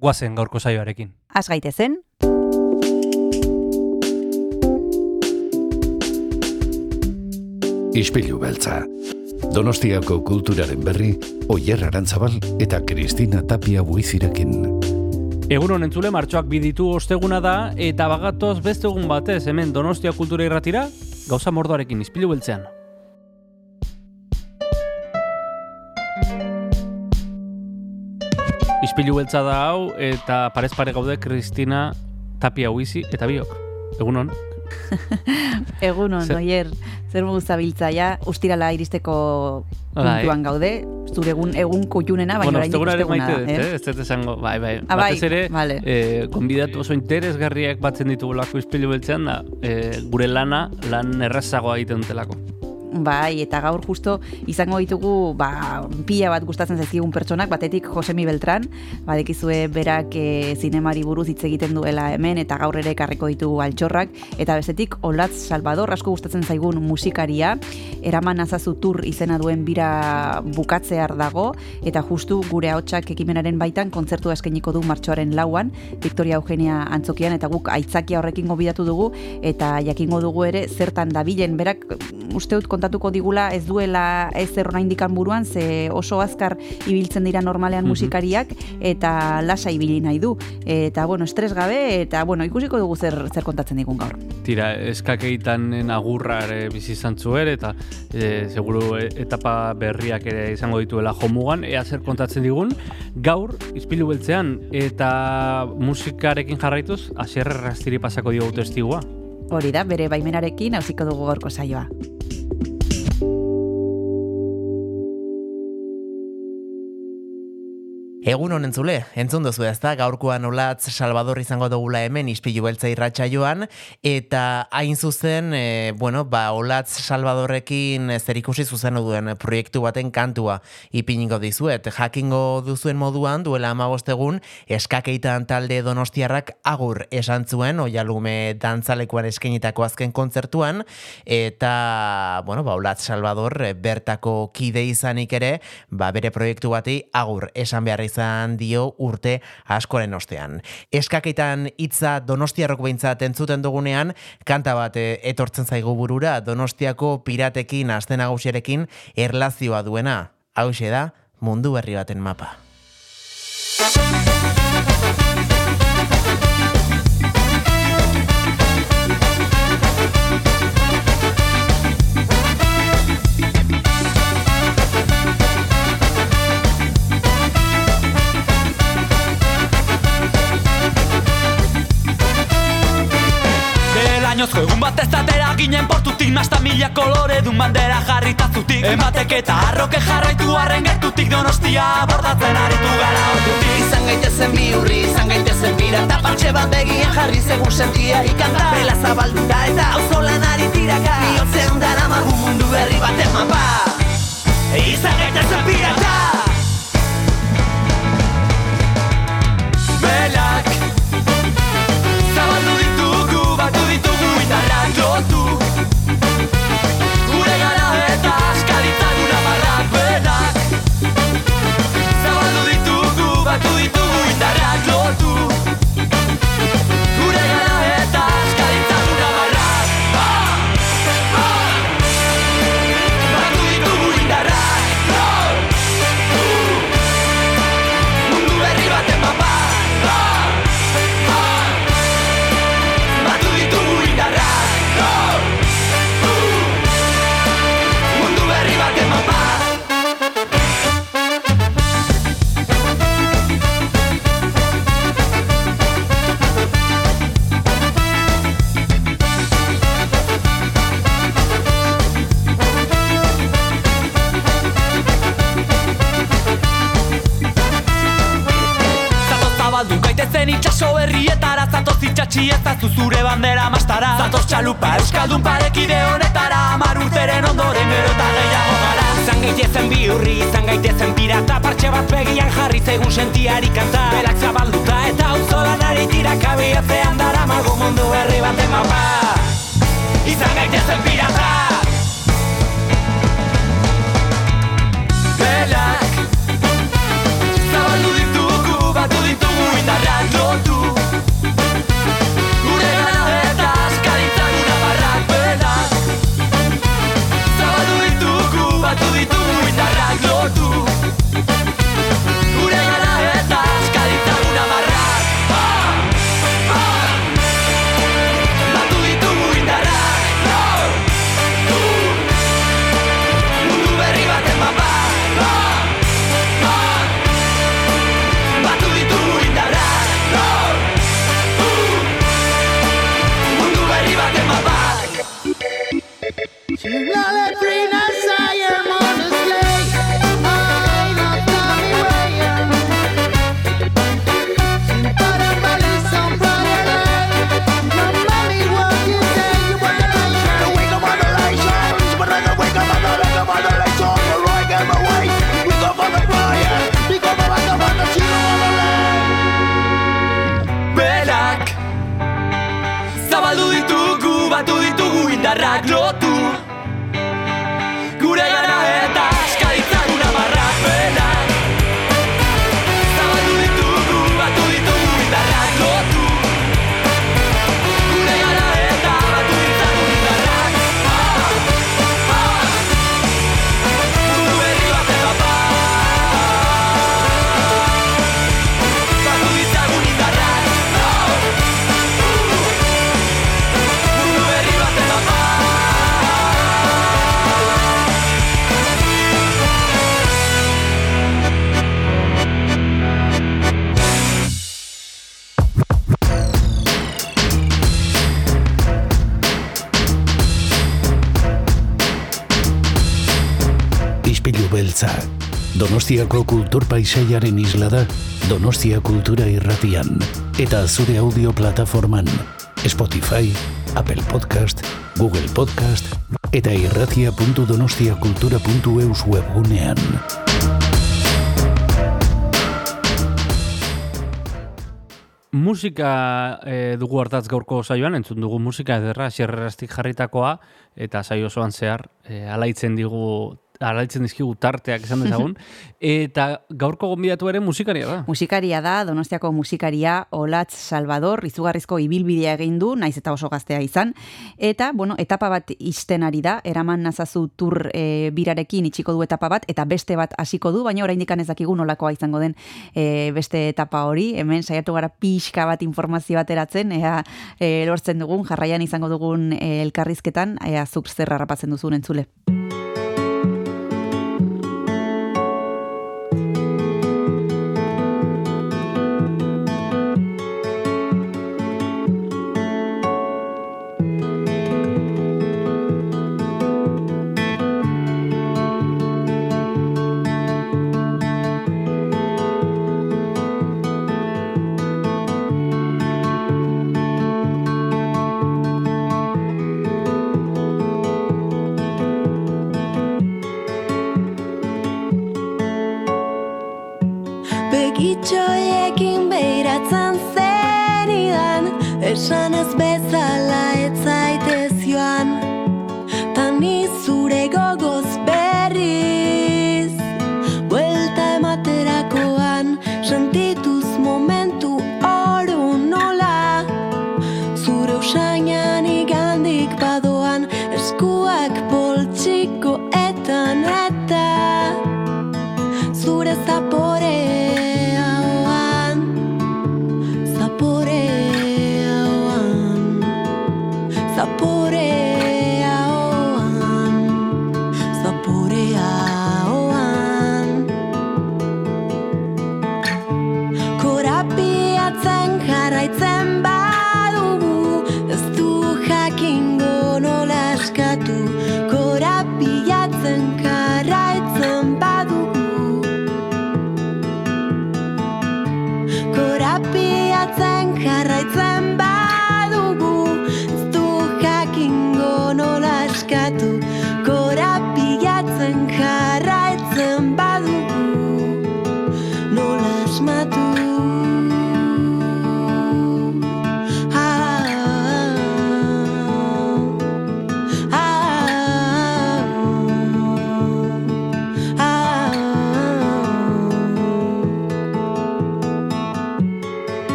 guazen gaurko saioarekin. Az gaitezen, Ispilu beltza. Donostiako kulturaren berri, Oyer Arantzabal eta Kristina Tapia buizirekin. Egun honen zule, martxoak biditu osteguna da, eta bagatoz beste egun batez, hemen Donostia kultura irratira, gauza mordoarekin izpilu beltzean. Izpilu beltza da hau, eta parez pare gaude Kristina Tapia huizi eta biok. Egunon. egunon, Zer- oier, zer modu zabiltza ja, ustirala iristeko Bai. puntuan gaude, zure egun, egun kutxunena, baina bueno, osteguna ere maite eh? Ez dut esango, bai, bai. Ah, bai, Batez ere, vale. eh, konbidatu oso interesgarriak batzen ditugulako izpilu beltzean da, eh, gure lana, lan errazagoa egiten dutelako. Bai, eta gaur justo izango ditugu ba, pila bat gustatzen zaizkigun pertsonak, batetik Josemi Beltran, badekizue berak e, zinemari buruz hitz egiten duela hemen, eta gaur ere ekarriko ditugu altxorrak, eta bestetik Olatz Salvador, asko gustatzen zaigun musikaria, eraman azazu tur izena duen bira bukatzear dago, eta justu gure ahotsak ekimenaren baitan kontzertua eskainiko du martxoaren lauan, Victoria Eugenia antzokian, eta guk aitzakia horrekin gobidatu dugu, eta jakingo dugu ere zertan dabilen, berak uste dut kontatuko digula ez duela ez zer oraindikan buruan, ze oso azkar ibiltzen dira normalean musikariak, eta lasa ibili nahi du. Eta, bueno, estres gabe, eta, bueno, ikusiko dugu zer, zer kontatzen digun gaur. Tira, eskakeitan agurra ere bizi izan zuen, eta e, seguru e- etapa berriak ere izango dituela jomugan, ea zer kontatzen digun, gaur, izpilu beltzean, eta musikarekin jarraituz, asierre rastiri pasako diogu testigua. Hori da, bere baimenarekin hausiko dugu gaurko saioa. Egun honen zule, entzun duzu ez da, gaurkoan olatz Salvador izango dugula hemen ispilu beltza irratxa joan, eta hain zuzen, e, bueno, ba, olatz Salvadorrekin zer ikusi zuzen duen proiektu baten kantua ipiniko dizuet. Jakingo duzuen moduan, duela amabost egun, eskakeitan talde donostiarrak agur esan zuen, oialume dantzalekuan eskenitako azken kontzertuan, eta, bueno, ba, olatz Salvador e, bertako kide izanik ere, ba, bere proiektu bati agur esan behar izan dio urte askoren ostean. Eskaketan hitza donostiarrok behintzat entzuten dugunean, kanta bat eh, etortzen zaigu burura donostiako piratekin, aste nagusiarekin erlazioa duena. Hauxe da, mundu berri baten mapa. Belainozko egun bat ez atera ginen portutik Nasta mila kolore dun bandera jarritazutik Ematek eta arroke jarraitu arren gertutik Donostia bordatzen aritu gara ordutik. Izan gaitezen bi urri, izan gaitezen bira Eta partxe bat begien jarri zegun sentia ikanta. Bela zabalduta eta auzolan ari tiraka. Iotzean dara magu mundu berri baten mapa Izan gaitezen pirata gaitezen bi hurri, izan gaitezen pirata Partxe bat begian jarri zegun sentiari kanta. Belak zabalduta eta auzolan ari tiraka Bietzean dara mago mundu berri bat mapa. Izan gaitezen pirata Donostiako kultur paisaiaren isla da Donostia Kultura Irratian eta zure audio plataforman Spotify, Apple Podcast, Google Podcast eta irratia.donostiakultura.eus webgunean. Musika e, dugu hartatz gaurko saioan, entzun dugu musika ederra, xerrerastik jarritakoa, eta saio osoan zehar, e, alaitzen digu alaitzen dizkigu tarteak esan dezagun, eta gaurko gonbidatu ere musikaria da. Musikaria da, Donostiako musikaria Olatz Salvador, izugarrizko ibilbidea egin du, naiz eta oso gaztea izan, eta, bueno, etapa bat isten ari da, eraman nazazu tur e, birarekin itxiko du etapa bat, eta beste bat hasiko du, baina oraindik ez dakigu nolakoa izango den e, beste etapa hori, hemen saiatu gara pixka bat informazio ateratzen, ea e, lortzen dugun, jarraian izango dugun e, elkarrizketan, ea zuk zer harrapatzen duzun entzule.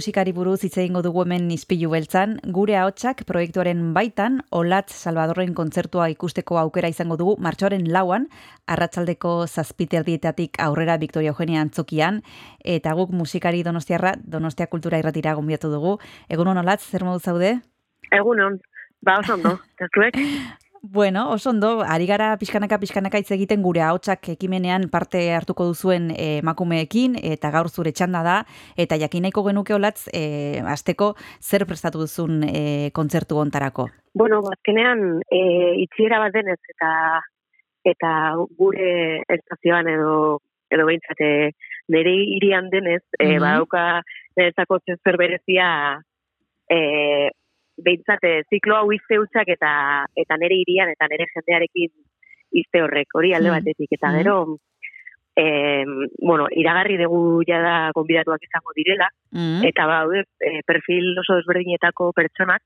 Musikari buruz hitz egingo dugu hemen izpilu beltzan, gure ahotsak proiektuaren baitan, Olatz Salvadorren kontzertua ikusteko aukera izango dugu martxoaren lauan, arratsaldeko zazpiterdietatik aurrera Victoria Eugenia antzokian, eta guk musikari donostiarra, donostia kultura irratira gombiatu dugu. Egunon Olatz, zer modu zaude? Egunon, ba oso ondo? Bueno, oso ondo, ari gara pixkanaka pixkanaka hitz egiten gure ahotsak ekimenean parte hartuko duzuen eh, emakumeekin eta gaur zure txanda da eta jakin nahiko genuke olatz eh, asteko zer prestatu duzun eh, kontzertu hontarako. Bueno, azkenean e, itxiera bat denez eta eta gure estazioan edo edo behintzat e, nire irian denez, e, Mhm. badauka niretzako zer berezia e, behintzat e, ziklo hau izte hutsak eta eta nire irian eta nire jendearekin izte horrek, hori alde Mhm. batetik. Eta Mhm. gero, e, bueno, iragarri dugu jada konbidatuak izango direla, Mm. eta baude e, perfil oso desberdinetako pertsonak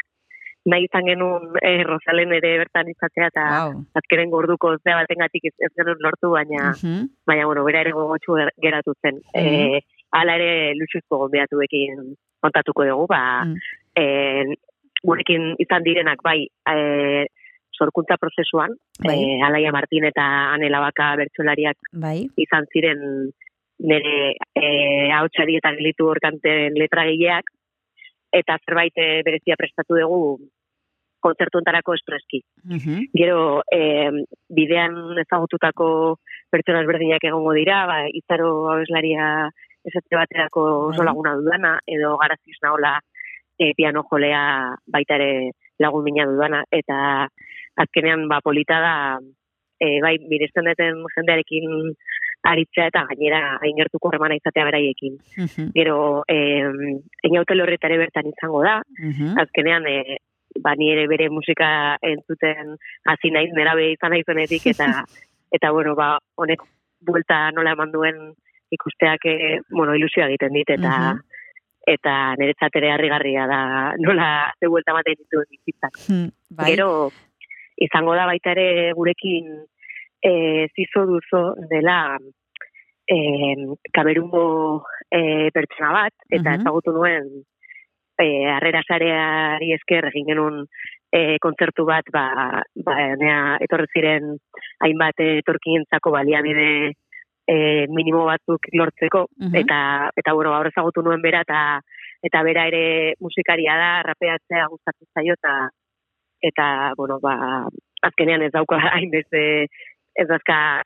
nahi izan genuen e, Rosalen ere bertan izatea eta Wow. azkenen gorduko zea batengatik ez, genuen lortu baina Mhm. baina bueno bera ere gogotsu ger- geratu zen e, hala ere luxuzko gonbidatuekin kontatuko dugu ba Mm. e, gurekin izan direnak bai e, sorkuntza prozesuan Bai. e, Alaia Martin eta Anela Baka bertsolariak Bai. izan ziren nire e, hautsari eta gelitu orkanten letragileak, eta zerbait e, berezia prestatu dugu kontzertu ontarako espreski. Mhm. Gero, e, bidean ezagututako pertsona ezberdinak egongo dira, ba, izaro abeslaria esate baterako oso Bai. laguna dudana, edo garaziz naola e, piano jolea baita ere lagun mina dudana, eta azkenean ba, polita da, e, bai, miresten duten jendearekin aritzea eta gainera ainertuko harremana izatea beraiekin. Mhm. Gero, eh, eniautel horretare bertan izango da, Mhm. azkenean, eh, ba, ni ere bere musika entzuten hasi naiz, nerabe izan naizenetik, eta, eta bueno, ba, honek buelta nola eman duen ikusteak, eh, bueno, ilusioa egiten dit, eta, Mhm. Eta niretzat ere harrigarria da nola ze buelta ematen dituen bizitzak. Mhm. Bai. Gero, izango da baita ere gurekin e, zizo duzo dela e, kamerungo e, pertsona bat, eta Mhm. ezagutu nuen e, arrera sareari esker egin genuen e, kontzertu bat, ba, ba, nea, etorri ziren hainbat etorkientzako baliabide e, minimo batzuk lortzeko, Mhm. eta, eta bueno, gaur ezagutu nuen bera, eta eta bera ere musikaria da, rapeatzea gustatzen zaio, eta eta, bueno, ba, azkenean ez dauka hainbeste, ez dazka,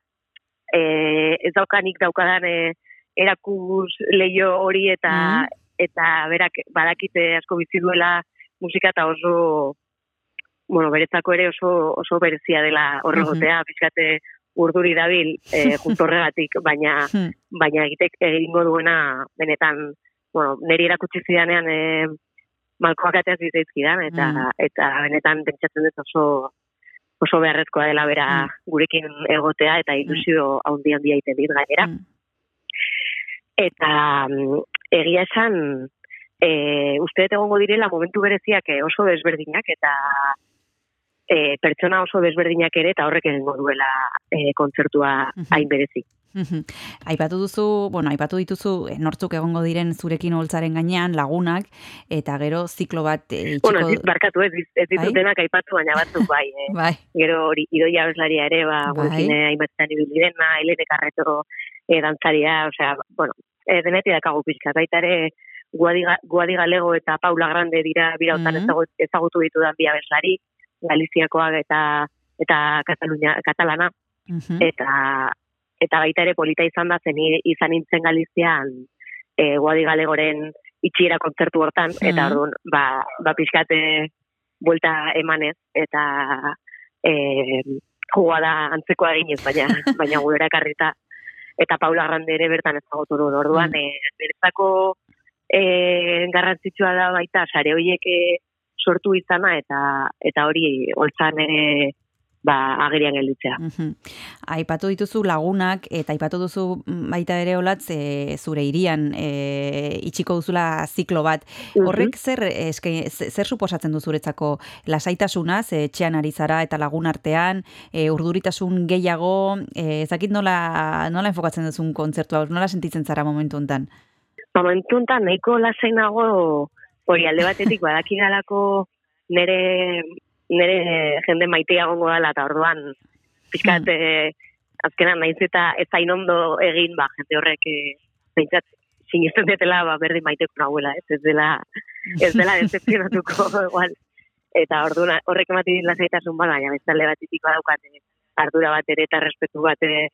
e, ez daukanik daukadan e, erakus leio hori eta Mhm. eta berak badakite asko bizi duela musika eta oso bueno, beretzako ere oso oso berezia dela horregotea, pixkate urduri dabil e, justo horregatik, baina Mhm. baina egitek egingo duena benetan, bueno, neri erakutsi zidanean e, malkoak ateaz bizaizkidan, eta, Mm. eta benetan pentsatzen dut oso oso beharrezkoa dela bera Mm. gurekin egotea eta ilusio handi handia egiten dit gainera. Eta egia esan, e, uste dut egongo direla momentu bereziak eh, oso desberdinak eta e, pertsona oso desberdinak ere eta horrek egingo duela e, kontzertua Mhm. hain berezi. Mhm. Aipatu duzu, bueno, aipatu dituzu eh, nortzuk egongo diren zurekin holtzaren gainean lagunak eta gero ziklo bat eh, itxiko Bueno, ez barkatu, ez, ez ditut Bai? aipatu, baina batzuk bai. Eh. Bai. Gero hori idoia abeslaria ere, ba, Bai. gurekin eh, ibili dena, Elene Carreto eh, dantzaria, osea, bueno, eh, denetik dakagu pixka. Baita ere, Guadiga, Guadi Galego eta Paula Grande dira bira hotan Mhm. ezagut, ezagutu ditudan bi abeslari, Galiziakoak eta eta Katalunia, Katalana, Mhm. eta eta baita ere polita izan da zen izan nintzen Galizian e, Guadi Galegoren itxiera kontzertu hortan, eta Mhm. orduan, ba, ba pixkate buelta emanez, eta e, jugua da antzekoa eginez, baina, baina gure erakarrita. Eta Paula Grande ere bertan ezagutu duen orduan, Mm. e, bertako e, garrantzitsua da baita, sare horiek e, sortu izana, eta eta hori holtzan ere ba, agerian gelditzea. Mhm. Aipatu dituzu lagunak eta aipatu duzu mm, baita ere olatz e, zure irian e, itxiko duzula ziklo bat. Horrek zer eske, ze- zer suposatzen du zuretzako lasaitasuna, ze etxean ari zara eta lagun artean, e, urduritasun gehiago, e, ezakit nola, nola enfokatzen duzun kontzertu hau, nola sentitzen zara momentu hontan? momentu honetan nahiko lasainago hori alde batetik badakidalako nere nere jende maitea egongo dela eta orduan pixkat Hmm. eh, azkenan naiz eta ez zain ondo egin ba jende horrek eh, behintzat sinisten detela ba berdin maiteko nahuela ez ez dela ez dela decepcionatuko igual eta orduan horrek ematen dit lasaitasun bada baina beste alde batetik badaukat eh, ardura bat ere eta respetu bat ere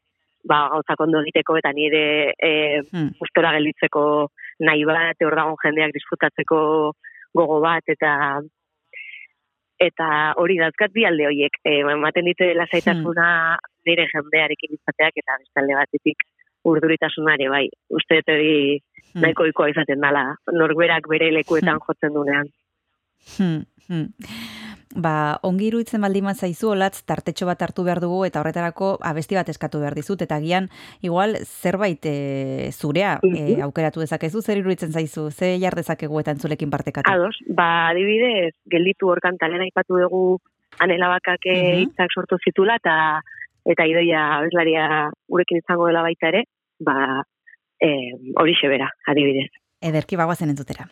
ba gauzak ondo egiteko eta nire eh, Hmm. gustora gelditzeko nahi bat, hor dagoen jendeak disfrutatzeko gogo bat, eta eta hori dauzkat bi alde horiek. E, ematen dite lasaitasuna nire jendearekin izateak, eta beste alde batetik urduritasunare, bai. Uste dut hori Hmm. nahiko ikoa izaten dala, norberak bere lekuetan jotzen dunean. Hmm, hmm. Ba, ongi iruditzen baldin zaizu olatz tartetxo bat hartu behar dugu eta horretarako abesti bat eskatu behar dizut eta gian igual zerbait e, zurea e, aukeratu dezakezu zer iruditzen zaizu ze jar dezakegu eta entzulekin partekatu. Ados, ba, adibidez, gelditu hor kantan aipatu dugu anela bakak Mhm. hitzak sortu zitula, eta eta idoia abeslaria gurekin izango dela baita ere, ba, eh, hori bera, adibidez. Ederki bagoazen entzutera.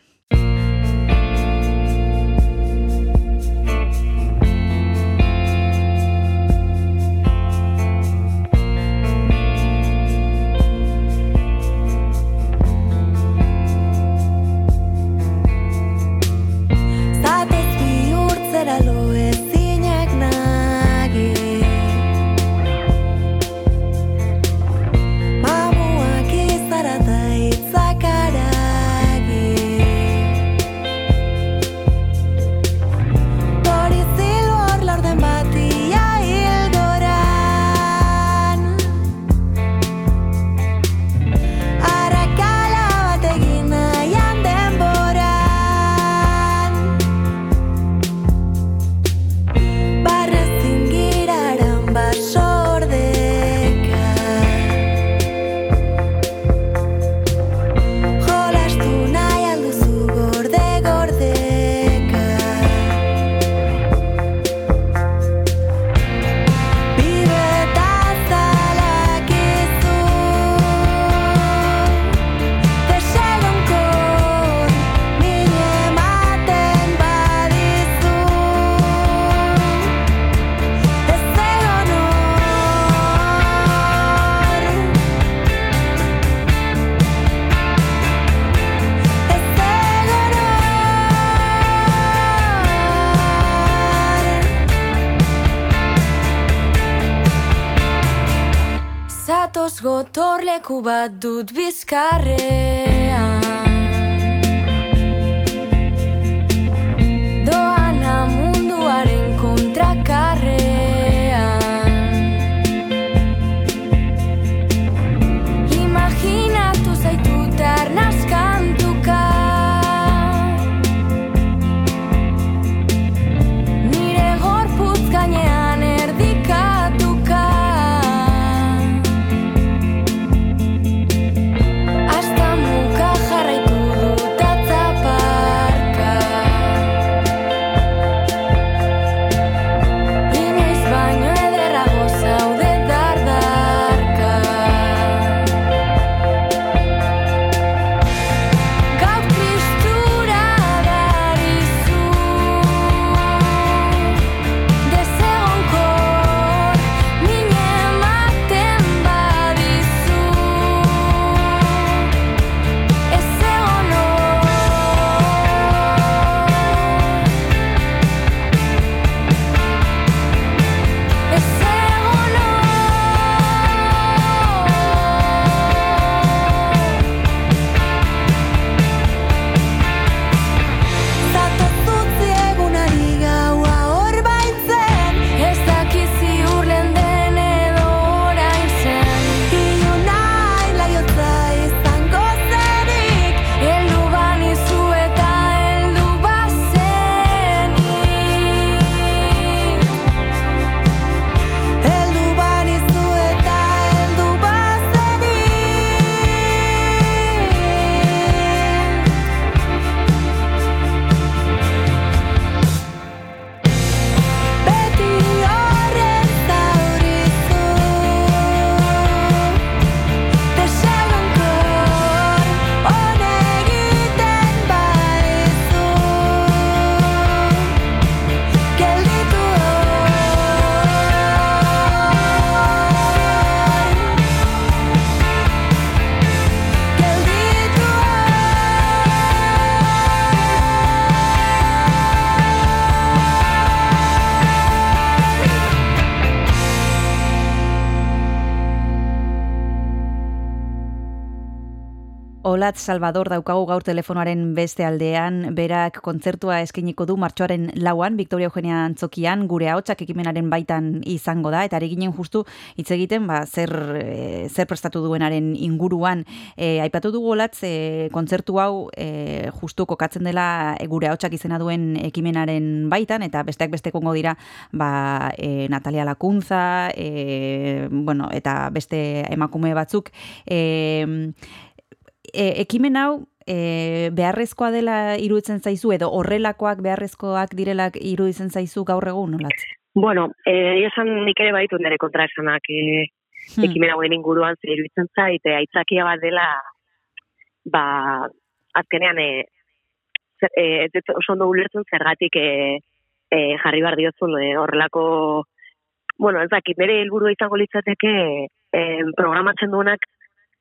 Gotorleku bat dut bizkarrean Olat Salvador daukagu gaur telefonoaren beste aldean, berak kontzertua eskeniko du martxoaren lauan, Victoria Eugenia Antzokian, gure ahotsak ekimenaren baitan izango da, eta ginen justu hitz egiten, ba, zer, e, zer prestatu duenaren inguruan. E, aipatu dugu olatz, e, kontzertu hau e, justu kokatzen dela gure ahotsak izena duen ekimenaren baitan, eta besteak bestekongo dira ba, e, Natalia Lakuntza, e, bueno, eta beste emakume batzuk. E, e, ekimen hau e, beharrezkoa dela iruditzen zaizu edo horrelakoak beharrezkoak direlak iruditzen zaizu gaur egun nolatz? Bueno, eh, esan nik ere baitu nire kontra esanak eh, Hmm. ekimen hauen inguruan zer iruditzen zait, eh, aitzakia bat dela, ba, azkenean, eh, ez dut oso ondo ulertzen zergatik eh, eh, jarri bar diozun eh, horrelako, bueno, ez dakit, nire helburua izango litzateke eh, programatzen duenak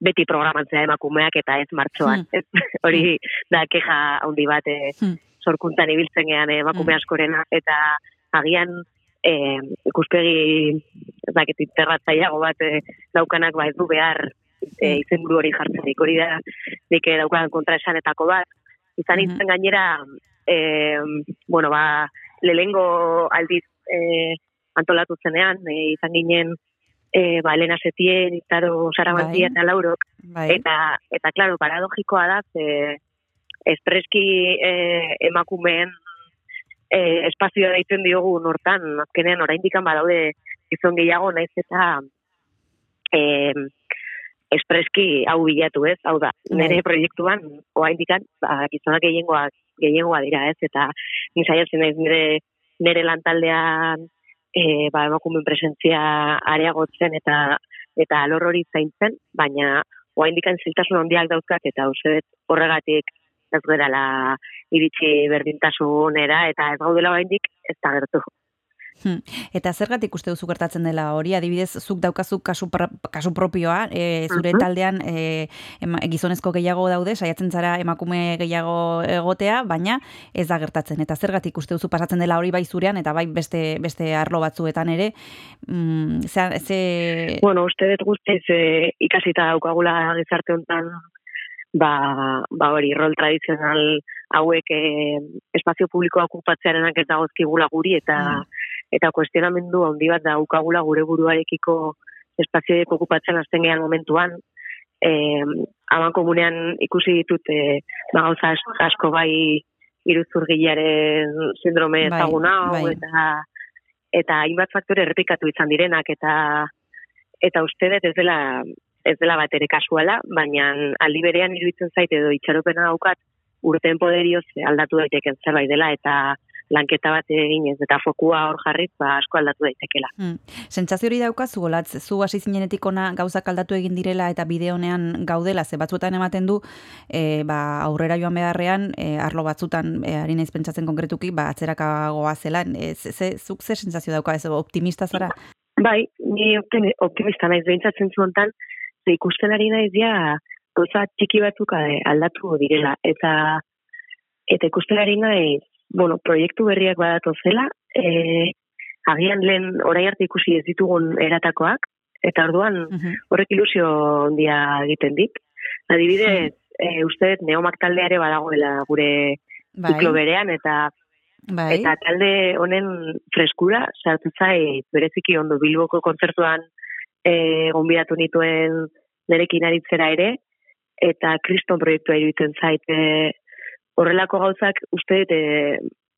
beti programatzea emakumeak eta ez martxoan. Ez, hori da keja handi bat eh, Hmm. sorkuntzan ibiltzen gean eh, emakume Hmm. askorena eta agian eh, ikuspegi ez dakit interratzaileago bat eh, daukanak ba ez du behar eh, izenburu hori jartzenik hori da nik eh, daukan kontraesanetako bat izan Mhm. itzen gainera eh, bueno ba lehengo aldiz eh, antolatu zenean eh, izan ginen eh, ba Elena Setien, Itaro Saramantzia Bai. eta Laurok Bai. Eta, eta claro, paradojikoa da, ze espreski eh, emakumeen eh, espazioa deitzen diogu nortan, azkenean oraindik badaude gizon gehiago naiz eta eh, espreski hau bilatu ez, hau da, Bai. nire proiektuan oraindik ba, gizonak gehiengoak gehiengoa dira ez, eta ni saiatzen naiz nire nire lantaldean eh, ba, emakumeen presentzia areagotzen eta eta alor hori zaintzen, baina oraindik ziltasun handiak dauzkat eta dut horregatik ez gerala iritsi berdintasunera eta ez gaudela oraindik ez da gertu. Hmm. Eta zergatik uste duzu gertatzen dela hori, adibidez, zuk daukazu kasu, pra- kasu propioa, e, zure Mhm. taldean e, gizonezko gehiago daude, saiatzen zara emakume gehiago egotea, baina ez da gertatzen. Eta zergatik uste duzu pasatzen dela hori bai zurean, eta bai beste, beste arlo batzuetan ere, mm, ze, ze, Bueno, uste dut guztiz e, ikasita daukagula gizarte honetan ba, ba hori, rol tradizional hauek e, espazio publikoa okupatzearenak ez dagozkigula guri eta eta kuestionamendu handi bat daukagula gure buruarekiko espazioek okupatzen hasten gehan momentuan eh, aman komunean ikusi ditut eh, ba, gauza as- asko bai iruzurgilearen sindrome Bai, ezaguna bai. eta eta hainbat faktore errepikatu izan direnak eta eta uste dut ez dela ez dela bat ere kasuala, baina aldi berean iruditzen zait edo itxaropena daukat urteen poderioz aldatu daiteken zerbait dela eta lanketa bat eginez eta fokua hor jarriz ba asko aldatu daitekela. Hmm. Sentsazio hori daukazu, olatz, zu hasi zinenetik ona gauzak aldatu egin direla eta bide honean gaudela, ze batzuetan ematen du, e, ba, aurrera joan beharrean, e, arlo batzutan, e, ari naiz pentsatzen konkretuki, ba, atzerakagoa zela, e, ze, ze, zuk ze sentsazio dauka, ez optimista zara? Bai, ni optimi- optimista naiz beintzatzen zuentan, ze ikusten ari naiz ja gauza txiki batzuk eh, aldatu direla eta eta ikusten ari naiz, bueno, proiektu berriak badatu zela, e, agian lehen orain arte ikusi ez ditugun eratakoak eta orduan Mhm. horrek ilusio handia egiten dit. Adibidez, e, uste dut neomak taldeare badagoela gure Bai, ziklo berean eta bai, Eta talde honen freskura sartu zait bereziki ondo Bilboko kontzertuan eh gonbidatu nituen nerekin aritzera ere eta Kriston proiektua iruditzen zait e, horrelako gauzak uste dut e,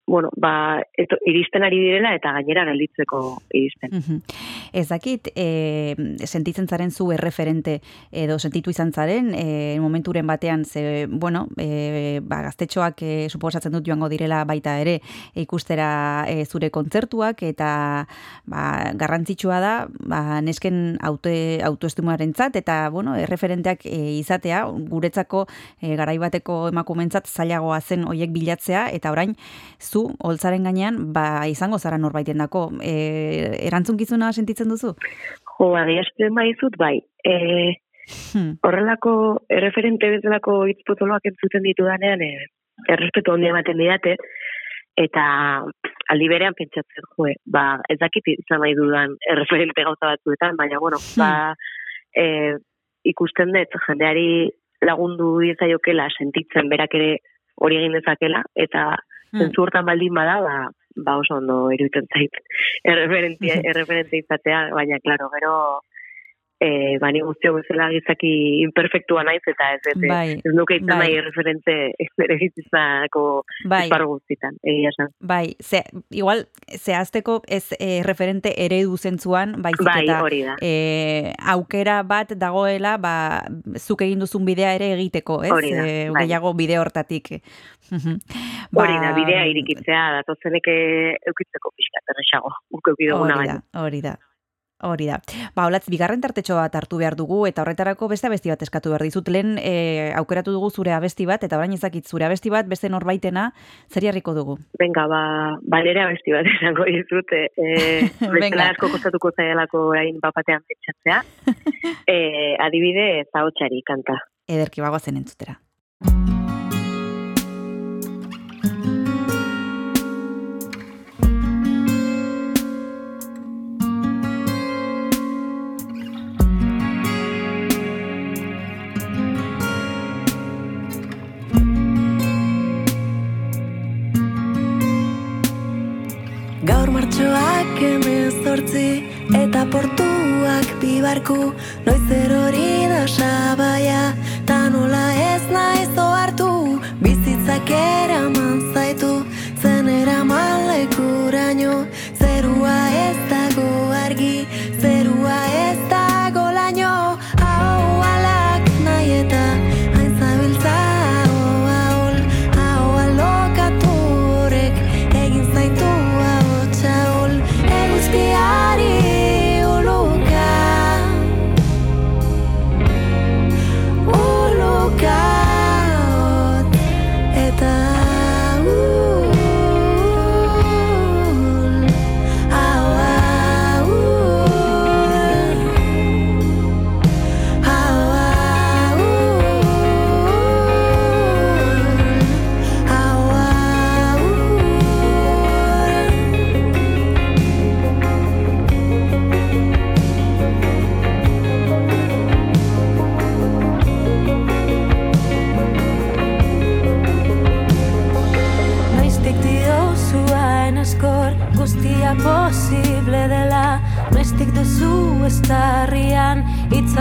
bueno, ba, eto, iristen ari direla eta gainera gelditzeko iristen. Mhm. Ez dakit, e, sentitzen zaren zu erreferente edo sentitu izan zaren, e, momenturen batean, ze, bueno, e, ba, gaztetxoak e, suposatzen dut joango direla baita ere ikustera e, zure kontzertuak eta ba, garrantzitsua da ba, nesken aute, autoestimaren eta bueno, erreferenteak e, izatea, guretzako e, garaibateko emakumentzat zailagoa zen hoiek bilatzea eta orain zu, holtzaren gainean, ba, izango zara norbaiten dako. E, erantzunkizuna sentitzen duzu? Jo, agiazten baizut, bai. E, Hmm. horrelako erreferente bezalako hitz potoloak entzuten ditudanean, e, errespetu handia ematen didate, eta aldi berean pentsatzen, jo, ba, ez dakit izan nahi dudan erreferente gauza batzuetan, baina, bueno, ba, e, ikusten dut, jendeari lagundu diezaiokela sentitzen berak ere hori egin dezakela, eta Mm. zentzu baldin bada, ba, ba oso ondo iruditzen zait erreferentzia, erreferentzia izatea, baina, klaro, gero, e, bani guztio bezala gizaki imperfektua naiz, eta ez, ez, Bai, ez nuke itzen bai. nahi referente bere bizitzako Bai. esparru guztitan, egia esan. Bai, ze, igual, zehazteko ez e, referente eredu zentzuan, baizik Bai, eta hori da. e, aukera bat dagoela, ba, zuk egin duzun bidea ere egiteko, ez? Hori da, E, bai. gehiago bide hortatik. Mhm. Hori da, Ba, bidea irikitzea, datozenek eukitzeko pixka, erresago, guk eukiduguna Hori baina. da, hori da. Hori da. Ba, olatz, bigarren tartetxo bat hartu behar dugu, eta horretarako beste abesti bat eskatu behar dizut. Lehen e, aukeratu dugu zure abesti bat, eta orain ezakit zure abesti bat, beste norbaitena, zer jarriko dugu? Venga, ba, ba nire abesti bat esango dizut, e, e, Venga. bestela asko kostatuko zaialako orain bapatean pentsatzea. e, adibide, zaotxari kanta. Ederki bagoazen entzutera. Emezortzi eta portuak bibarku Noiz erori da sabaia ta nola ez naiz ohartu. Bizitzak eraman zaitu zen eraman lekuraino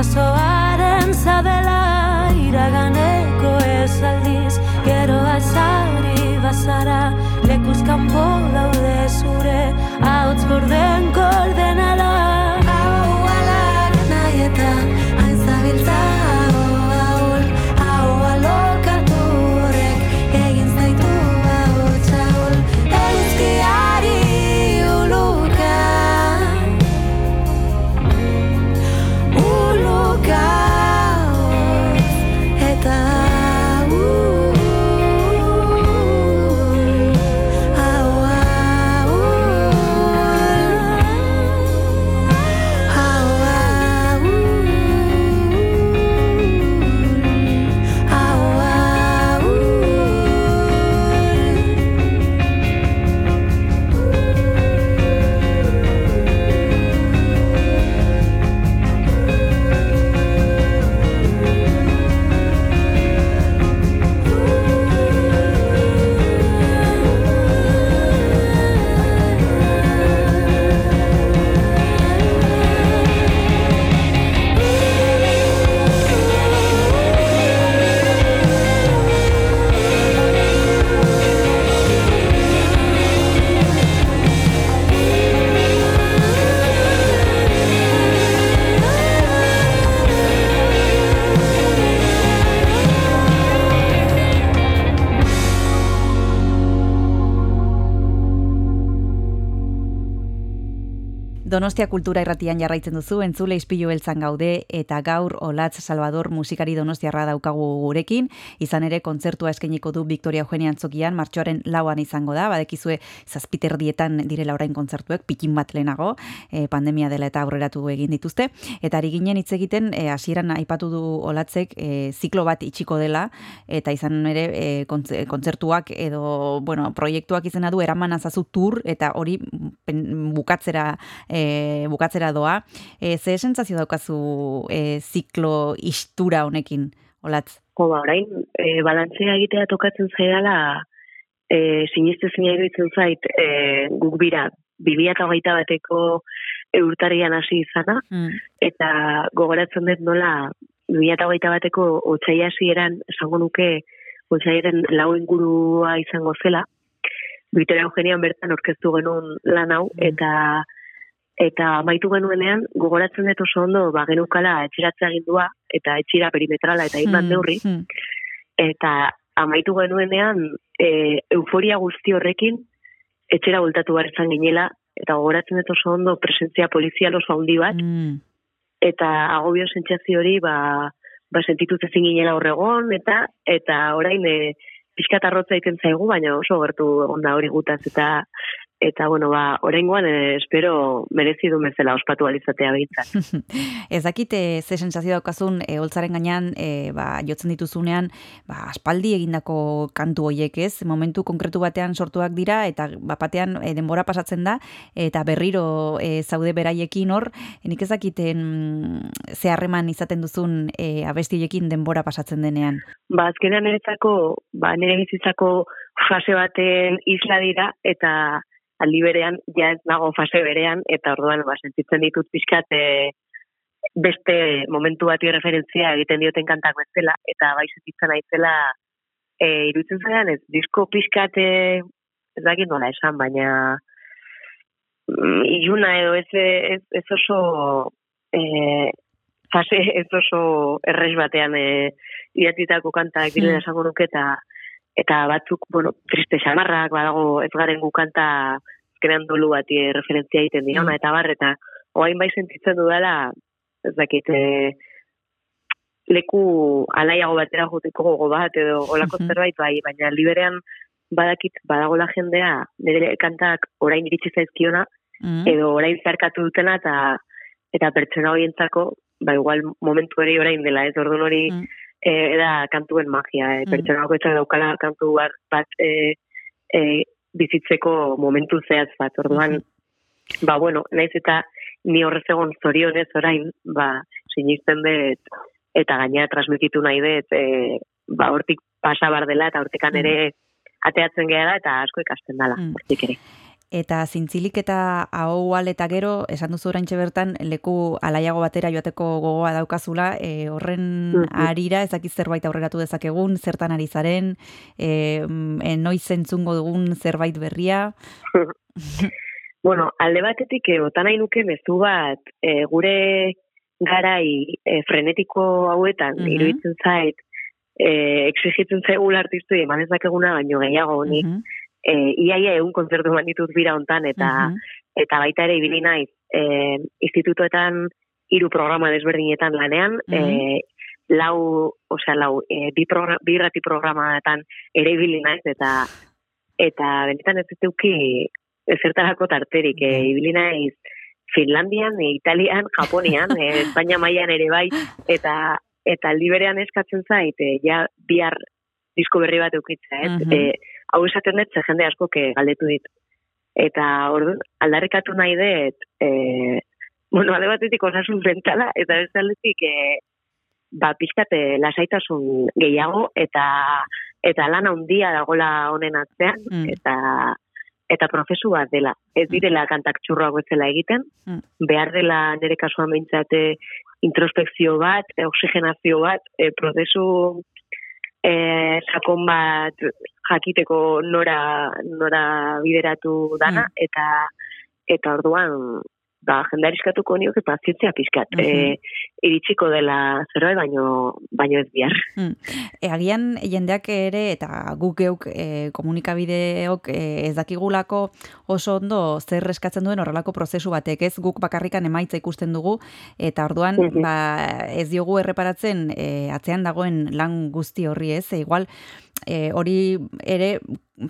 So I. Donostia Kultura Irratian jarraitzen duzu, entzule ispilu beltzan gaude, eta gaur Olatz Salvador musikari donostiarra daukagu gurekin, izan ere kontzertua eskainiko du Victoria Eugenia Antzokian, martxoaren lauan izango da, badekizue zazpiterdietan direla orain kontzertuek, pikin bat lehenago, e, pandemia dela eta aurreratu egin dituzte, eta ari ginen hitz egiten, e, hasieran aipatu du Olatzek, e, ziklo bat itxiko dela, eta izan ere e, kontze- kontzertuak edo, bueno, proiektuak izena du eraman azazu tur, eta hori pen- bukatzera e, bukatzera doa. E, ze sensazio daukazu e, ziklo istura honekin? Olatz. Jo, ba, orain, e, balantzea egitea tokatzen zaidala, e, sinistezina iruditzen zait, e, guk bira, 2008 bateko eurtarian hasi izana, Mm. eta gogoratzen dut nola 2008 bateko otxai hasieran esango nuke otxaiaren lau ingurua izango zela. Victoria Eugenian bertan orkestu genuen lan hau, eta eta amaitu genuenean gogoratzen dut oso ondo ba genukala etxiratzea agindua eta etxira perimetrala eta hainbat Mm, neurri mm. eta amaitu genuenean e, euforia guzti horrekin etxera bultatu behar izan ginela eta gogoratzen dut oso ondo presentzia polizial oso handi bat Mm. eta agobio sentsazio hori ba ba sentitu ezin ginela horregon eta eta orain e, pixkat arrotza egiten zaigu baina oso gertu egon da hori gutaz eta eta bueno ba oraingoan e, espero merezi du bezala ospatu alizatea behintzat. Ez dakit eh, ze sensazio daukazun e, holtzaren gainean e, ba, jotzen dituzunean ba, aspaldi egindako kantu hoiek ez, momentu konkretu batean sortuak dira eta bapatean e, denbora pasatzen da eta berriro e, zaude beraiekin hor, nik ez dakiten ze harreman izaten duzun e, abestiekin denbora pasatzen denean. Ba azkenean niretzako ba nire bizitzako fase baten isla dira eta aldi berean ja ez nago fase berean eta orduan ba sentitzen ditut pixkat e, beste momentu bati referentzia egiten dioten kantak bezala eta bai sentitzen naizela e, iruditzen zaidan ez disko pixkat e, ez dakit nola esan baina mm, iluna edo ez, ez, ez oso e, fase ez oso errex batean e, idatitako kantak direla Hmm. esango nuke eta eta batzuk, bueno, triste xamarrak, badago ez garen gu kanta azkenean dolu bati referentzia egiten diona, Mm. eta bar, eta oain bai sentitzen dudala, ez dakit, e, leku alaiago batera joteko gogo bat, edo olako Mhm. zerbait bai, baina liberean badakit, badagola jendea, nire kantak orain iritsi zaizkiona, Mm. edo orain zarkatu dutena, eta eta pertsona horientzako, ba igual momentu hori orain dela, ez orduan hori Mm. Eh, da kantuen magia? Mm. pertsona bakoitzak daukala kantu bat, bat eh, eh, bizitzeko momentu zehaz bat, orduan, ba bueno, naiz eta ni horrez egon zorionez orain, ba, sinisten dut, eta gainera transmititu nahi dut, eh, ba, hortik pasa bar dela, eta hortikan Mm. ere ateatzen gehala, eta asko ikasten dela, Mm. hortik ere. Eta zintzilik eta ahoal eta gero, esan duzu oraintxe bertan, leku alaiago batera joateko gogoa daukazula, e, horren Mhm. arira, ezakit zerbait aurreratu dezakegun, zertan ari zaren, e, mm, e, noiz entzungo dugun zerbait berria. Bueno, alde batetik eh, bota nahi nuke mezu bat eh, gure garai eh, frenetiko hauetan Mhm. iruditzen zait eh, exigitzen zaigula artistui eman ezakeguna baino gehiago honi. Mhm, Eh, iaia egun kontzertu eman ditut bira hontan eta mhm, eta baita ere ibili naiz eh, institutoetan hiru programa desberdinetan lanean, eh, lau, osea, lau, eh, bi, progra, bi irrati programatan ere ibili naiz eta eta benetan ez duki ezertarako tarterik, Mhm. ibili naiz Finlandian, eh, Italian, Japonian, eh, Espainia mailan ere bai, eta eta aldi berean eskatzen zait, eh, ja bihar disko berri bat eukitza, ez? Mhm. Eh, hau esaten dut, ze jende asko galdetu dit. Eta orduan aldarrikatu nahi dut, eh, bueno, alde batetik osasun mentala, eta ez aldetik, eh, ba, pixkate lasaitasun gehiago, eta eta lan handia dagola honen atzean, Mm. eta eta prozesu bat dela. Ez direla kantak txurroak bezala egiten, Mm. behar dela nire kasuan behintzate introspekzio bat, e, oxigenazio bat, e, prozesu e, sakon bat jakiteko nora, nora bideratu dana, Mm. eta eta orduan ba, jendariskatuko nioke pazientzia pixkat. Mhm. e, iritsiko dela zerbait, baino, baino ez bihar. E, agian jendeak ere eta guk geuk e, komunikabideok e, ez dakigulako oso ondo zer eskatzen duen horrelako prozesu batek, ez guk bakarrikan emaitza ikusten dugu eta orduan Mhm. ba, ez diogu erreparatzen e, atzean dagoen lan guzti horri, ez? E, igual e, hori ere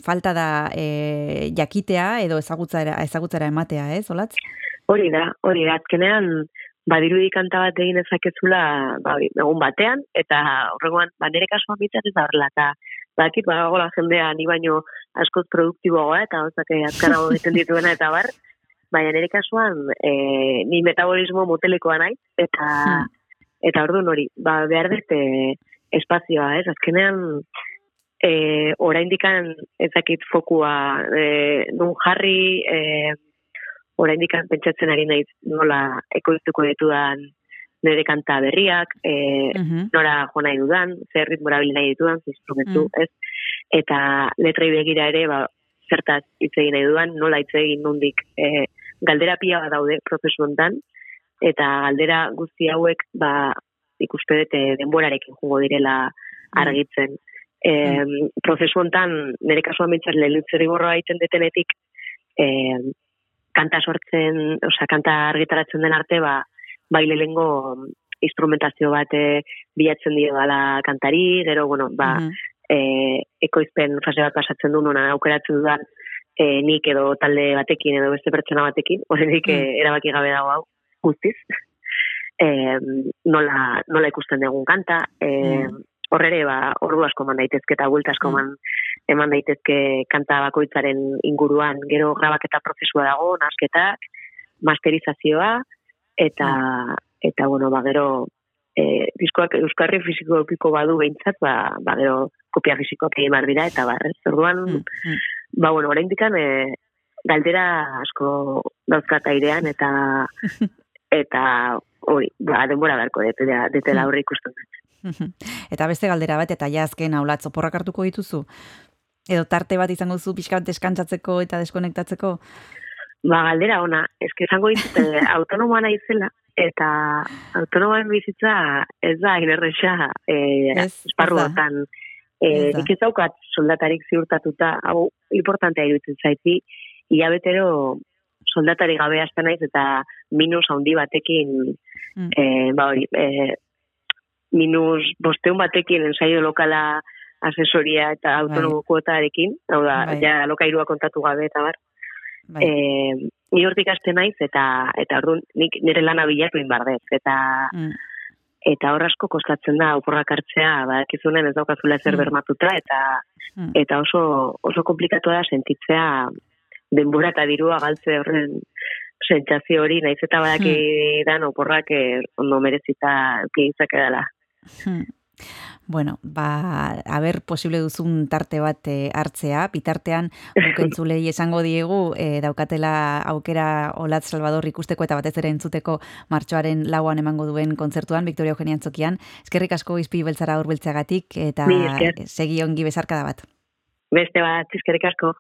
falta da e, jakitea edo ezagutzara ezagutzara ematea, ez? Olatz? Hori da, hori da, azkenean, badirudi kanta bat egin ezakezula ba, egun batean, eta horregoan, ba, nire kasuan bitzat ez da horrela, eta bakit, bagagola jendea, ni baino askoz produktiboagoa, eta hozak azkarago egiten dituena, eta bar, baina nire kasuan, e, ni metabolismo motelikoa nahi, eta, Hmm. eta orduan hori, ba, behar dut, e, espazioa, ez? Azkenean, e, oraindikan ezakit fokua e, nun jarri, e, oraindikan pentsatzen ari naiz nola ekoiztuko ditudan nire kanta berriak, e, Mhm. nora jo nahi dudan, zer ritmo erabili nahi ditudan, zer instrumentu, Mm. ez? Eta letrai begira ere, ba, zertaz hitz egin nahi dudan, nola hitz egin nondik. E, galdera pila bat daude prozesu hontan, eta galdera guzti hauek, ba, ikuste dut eh, denborarekin jugo direla argitzen. E, prozesu hontan, nire kasuan bintzat lehentzeri borroa egiten detenetik, e, kanta sortzen, osea, kanta argitaratzen den arte, ba, bai lehengo instrumentazio bat eh, bilatzen dio dala kantari, gero, bueno, ba, Mhm. e, ekoizpen fase bat pasatzen du nona aukeratzen dudan e, nik edo talde batekin edo beste pertsona batekin, horrenik Mm. erabaki gabe dago hau guztiz. E, nola, nola ikusten dugun kanta, e, Mm. horrere ba, ordu asko eman daitezke eta buelta asko Mm. Eman, daitezke kanta bakoitzaren inguruan, gero grabaketa prozesua dago, nasketak, masterizazioa, eta, eta bueno, ba, gero, e, diskoak euskarri fisiko eukiko badu behintzat, ba, ba, gero kopia fisikoak egin behar dira, eta bar, ez? Orduan, Mm, mm. ba, bueno, orain dikan, e, galdera asko dauzkat airean, eta eta hori, ba, denbora beharko detela, detela horre ikusten dut. Eta beste galdera bat, eta ja azken aulatz oporrak hartuko dituzu? Edo tarte bat izango duzu pixka bat deskantzatzeko eta deskonektatzeko? Ba, galdera ona, eske esango ditut, eh, autonomoa naizela, eta autonomoen bizitza ez da inerresa e, Ez, esparru ez hortan. Ez E, nik ez daukat soldatarik ziurtatuta, hau importantea iruditzen zaiti, hilabetero soldatari gabe hasten naiz eta minus handi batekin, Mm. e, ba hori, e, minus bosteun batekin ensaio lokala asesoria eta autonomo kuotarekin, hau da, Bai. ja lokairua kontatu gabe eta bar. Bai. Ni hortik hasten naiz eta eta orduan nik nire lana bilatu egin behar dut eta Mm. eta hor asko kostatzen da oporrak hartzea, badakizunen ez daukazula ezer Mm. bermatuta eta Mm. eta oso oso komplikatua da sentitzea denbora eta dirua galtze horren sentsazio hori naiz eta badaki dan oporrak eh, ondo merezita eukitzak dela. Hmm. Bueno, ba, haber posible duzun tarte bat eh, hartzea, bitartean guk entzulei esango diegu eh, daukatela aukera Olatz Salvador ikusteko eta batez ere entzuteko martxoaren lauan emango duen kontzertuan Victoria Eugenia Antzokian. Eskerrik asko izpi beltzara hurbiltzeagatik eta segi ongi bezarkada bat. Beste bat, eskerrik asko.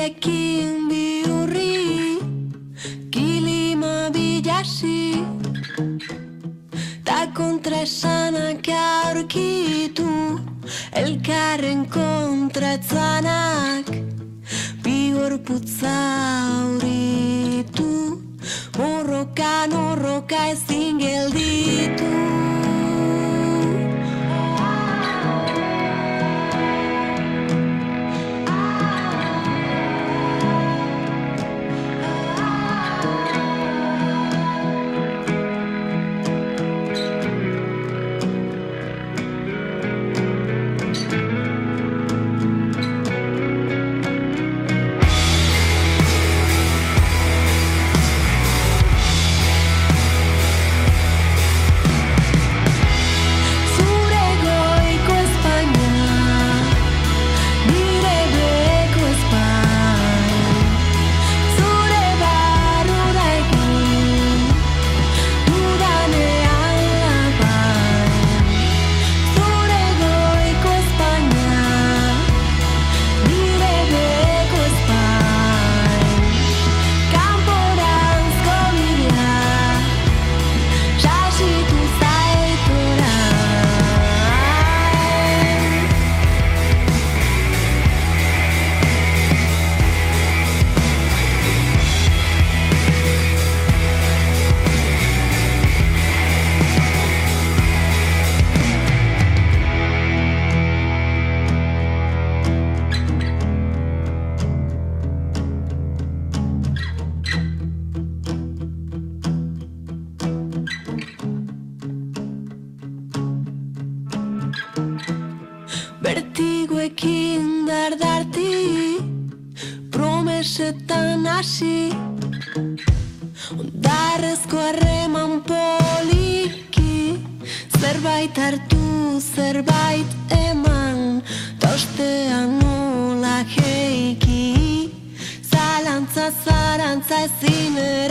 Betiekin bihurri Kilima bilasi Ta kontraesanak aurkitu Elkarren kontratzanak Bigorputza auritu Morroka norroka ezin gelditu hasi Ondarrezko harreman poliki Zerbait hartu, zerbait eman Tostean nola jeiki Zalantza, zarantza ezin eraiki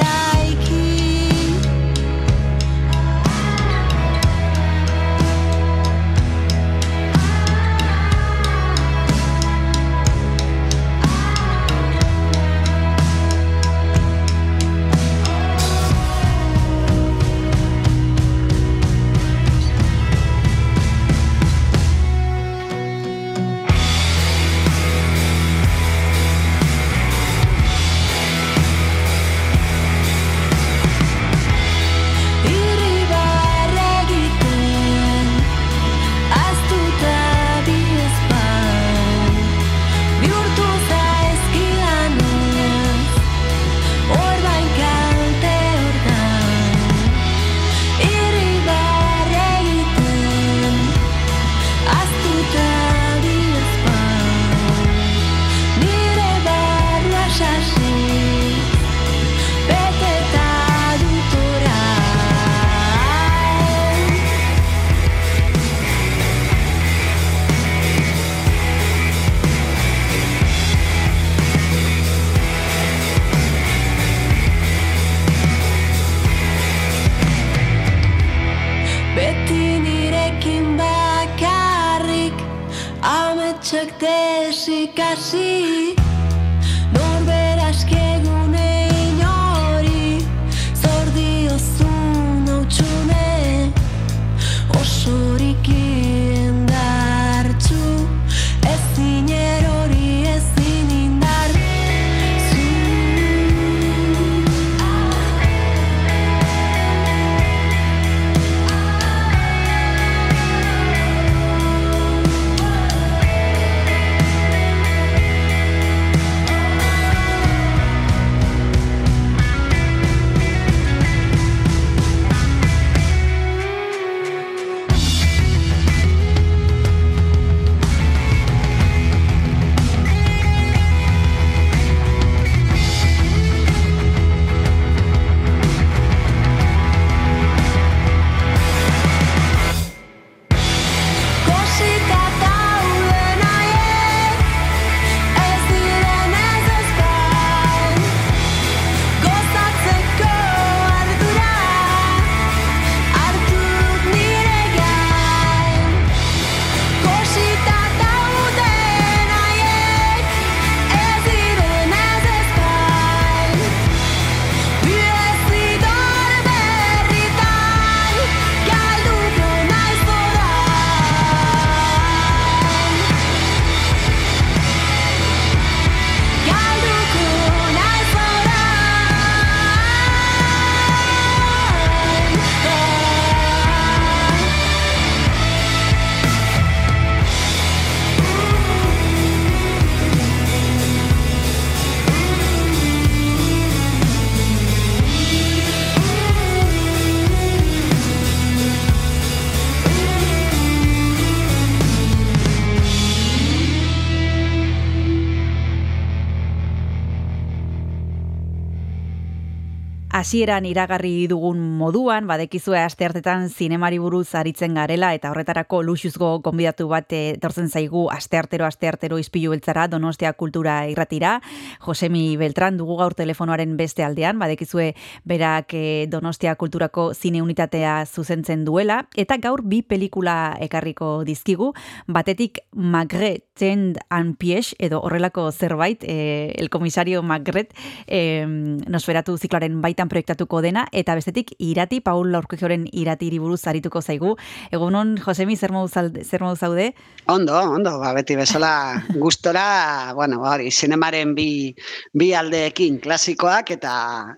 Hasieran iragarri dugun moduan, badekizue asteartetan zinemari buruz aritzen garela eta horretarako luxuzgo gonbidatu bat eh, etortzen zaigu asteartero asteartero izpilu beltzara Donostia Kultura irratira. Josemi Beltran dugu gaur telefonoaren beste aldean, badekizue berak eh, Donostia Kulturako zine unitatea zuzentzen duela eta gaur bi pelikula ekarriko dizkigu, batetik Magret Tend and Pies edo horrelako zerbait, eh, el komisario Magret eh, nosferatu zikloaren baitan proiektatuko dena, eta bestetik irati, Paul Laurkejoren iratiri buruz arituko zaigu. Egunon, Josemi, zer modu zer modu zaude? Ondo, ondo, ba, beti bezala gustora, bueno, hori, zinemaren bi, bi aldeekin klasikoak eta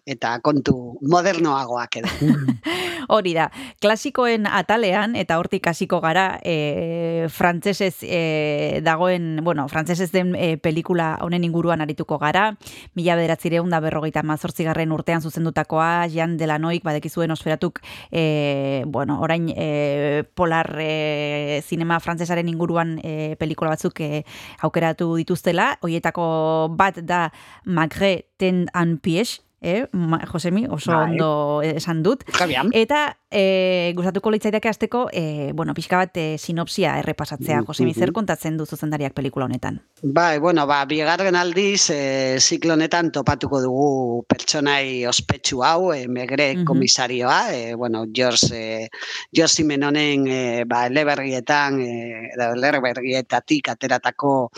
eta kontu modernoagoak edo. Hori da, klasikoen atalean, eta hortik hasiko gara, e, frantsesez e, dagoen, bueno, frantsesez den e, pelikula honen inguruan arituko gara, mila bederatzireun da berrogeita mazortzigarren urtean zuzendutakoa, Jan Delanoik, badekizuen osferatuk, e, bueno, orain e, polar e, zinema frantsesaren inguruan e, pelikula batzuk e, aukeratu dituztela, hoietako bat da Magre ten an pies, eh, Josemi, oso Bai. ondo esan dut. Javian. Eta e, gustatuko litzaidake hasteko, e, bueno, pixka bat e, sinopsia errepasatzea, Josemi, zer kontatzen du zuzendariak pelikula honetan? Bai, bueno, ba, bigarren aldiz, e, ziklo honetan topatuko dugu pertsonai ospetsu hau, e, megre Mhm. komisarioa, e, bueno, George, e, George Simenonen e, ba, eleberrietan, e, eleberrietatik ateratako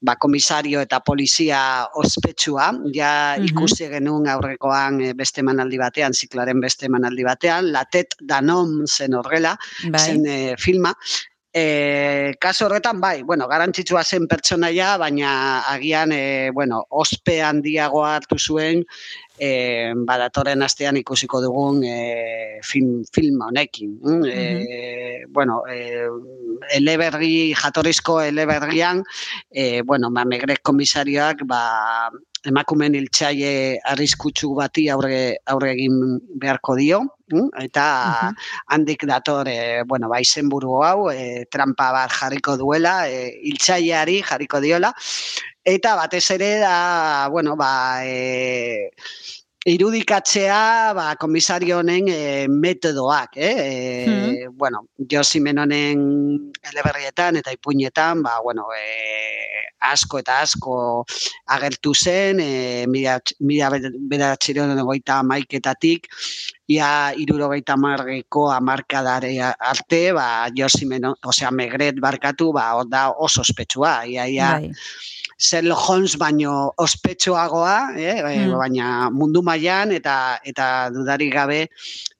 ba, komisario eta polizia ospetsua, ja ikusi genuen aurrekoan e, beste emanaldi batean, zikloaren beste emanaldi batean, Latet Danom zen horrela, Bai. zen e, filma, E, kaso horretan, bai, bueno, garantzitsua zen pertsonaia, baina agian, e, bueno, ospe handiagoa hartu zuen, e, badatoren astean ikusiko dugun e, film, film honekin. mm, E, bueno, e, eleberri, jatorrizko eleberrian, e, bueno, megrek komisarioak, ba, emakumen hiltzaile arriskutsu bati aurre, aurre egin beharko dio, mm, eta handik dator, e, bueno, ba, izenburu hau, e, trampa bat jarriko duela, e, hiltzaileari jarriko diola, eta batez ere da, bueno, ba, e, irudikatzea ba, komisario honen e, metodoak, eh? E, bueno, Josi Menonen eleberrietan eta ipuinetan, ba, bueno, e, asko eta asko agertu zen, e, mila, mila egoita maiketatik, ia irurogeita marreko amarkadare arte, ba, Josi Menon, osea, Megret barkatu, ba, da oso ospetsua, ia, ia, Bai. Sherlock Holmes baino ospetsuagoa, eh, eh, Mm. baina mundu mailan eta eta dudarik gabe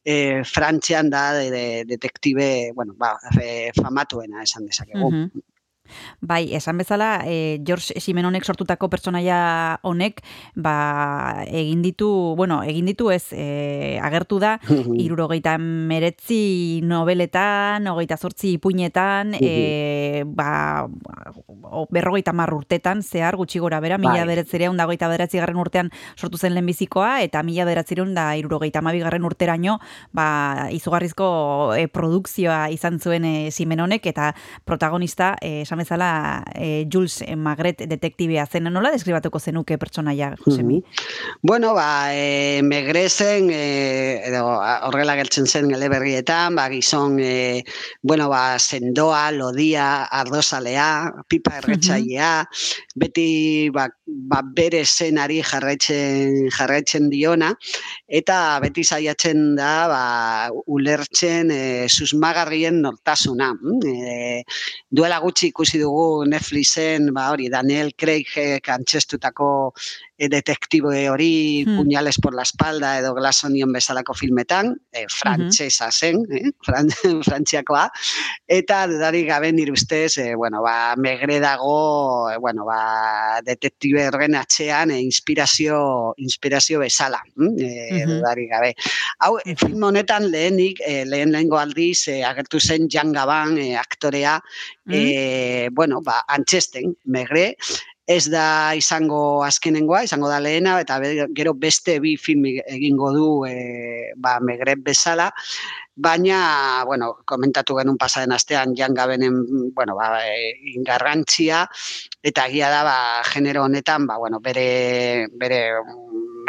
eh, Frantzian da de, de, detektibe, bueno, ba, eh, famatuena esan dezakegu. Mhm. Bai, esan bezala, e, George Simenonek sortutako pertsonaia honek, ba, egin ditu, bueno, egin ditu ez, e, agertu da, irurogeita meretzi nobeletan, hogeita zortzi ipuinetan, e, ba, berrogeita mar urtetan, zehar, gutxi gora bera, mila Bai. beretzireun da hogeita bederatzi garren urtean sortu zen lehenbizikoa, eta mila beratzireun da irurogeita garren urteraino, ba, izugarrizko e, produkzioa izan zuen e, Simenonek, eta protagonista, e, esan bezala, e, Jules Magret detektibea zen. Nola deskribatuko zenuke pertsonaia, Josemi? Bueno, ba, e, megrezen, e, edo a- horrela gertzen zen eleberrietan, ba, gizon, e, bueno, ba, sendoa, lodia, ardozalea, pipa erretzailea, beti ba, ba, bere zenari jarraitzen, jarraitzen diona, eta beti saiatzen da ba, ulertzen e, susmagarrien nortasuna. mm, E, duela gutxi ikusi dugu Netflixen, ba, hori, Daniel Craig antxestutako e, detektibe hori Hmm. puñales por la espalda edo Glass Onion bezalako filmetan, e, frantsesa zen, eh? Fran, frantziakoa, eta dudarik gabe nire ustez, e, bueno, ba, megre dago, e, bueno, ba, detektibe horren atxean e, inspirazio, inspirazio bezala, mm? e, dudarik gabe. Hau, film honetan lehenik, e, lehen lehengo aldiz, e, agertu zen Jan Gaban e, aktorea, e, bueno, ba, antxesten, megre, ez da izango azkenengoa, izango da lehena, eta gero beste bi film egingo du e, ba, megret bezala, baina, bueno, komentatu genuen pasaren astean Jan Gabenen, bueno, ba, e, ingarrantzia, eta egia da, ba, genero honetan, ba, bueno, bere, bere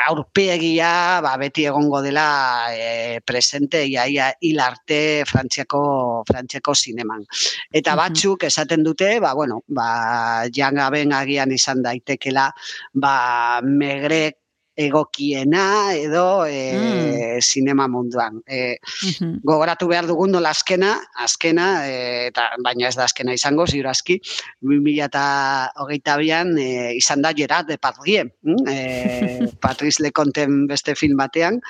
aurpegia ba, beti egongo dela e, presente ia, ia hil arte Frantziako, Frantziako zineman. Eta batzuk esaten dute, ba, bueno, ba, Jan Gaben agian izan daitekela, ba, megrek egokiena edo e, zinema munduan. E, Mhm. gogoratu behar dugun nola azkena, azkena, e, eta, baina ez da azkena izango, ziurazki, 2000 eta hogeita bian e, izan da Gerard Depardieu, mm? e, Patrice Leconten beste film batean,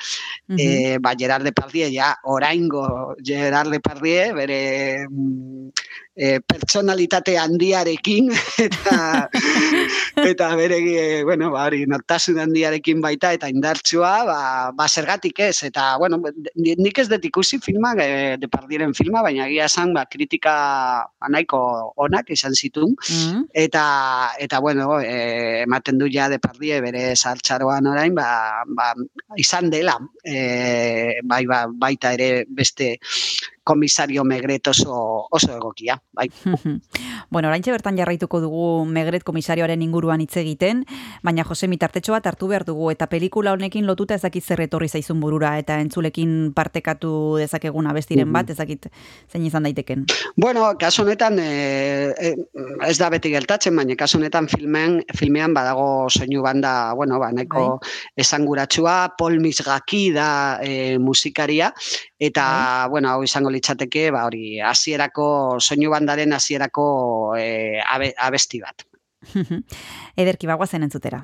e, ba, Gerard Depardieu, ja, oraingo Gerard Depardieu, bere mm, e, pertsonalitate handiarekin, eta, eta bere, e, bueno, ba, hori, nortasun handiarekin baita eta indartsua, ba, ba zergatik ez, eta, bueno, ni- nik ez dut ikusi filma, e, Depardieren filma, baina egia esan, ba, kritika ba, nahiko onak izan zitun, Mm. eta, eta bueno, e, ematen du ja Depardie bere saltxaroan orain, ba, ba, izan dela, e, bai, ba, baita ere beste komisario megret oso, oso egokia, bai. bueno, oraintxe bertan jarraituko dugu Megret komisarioaren inguruan hitz egiten, baina Jose mitartetxo bat hartu behar dugu eta pelikula honekin lotuta ez dakit zer etorri zaizun burura eta entzulekin partekatu dezakegun abestiren bat, ez dakit zein izan daiteken. Bueno, kasu honetan e, e, ez da beti gertatzen, baina kasu honetan filmean, filmean badago soinu banda, bueno, ba, nahiko esanguratsua, Paul Misgaki da e, musikaria, eta, bueno, hau izango litzateke, ba, hori, hasierako soinu bandaren hasierako e, abe, abesti bat. Ederki bagoazen entzutera.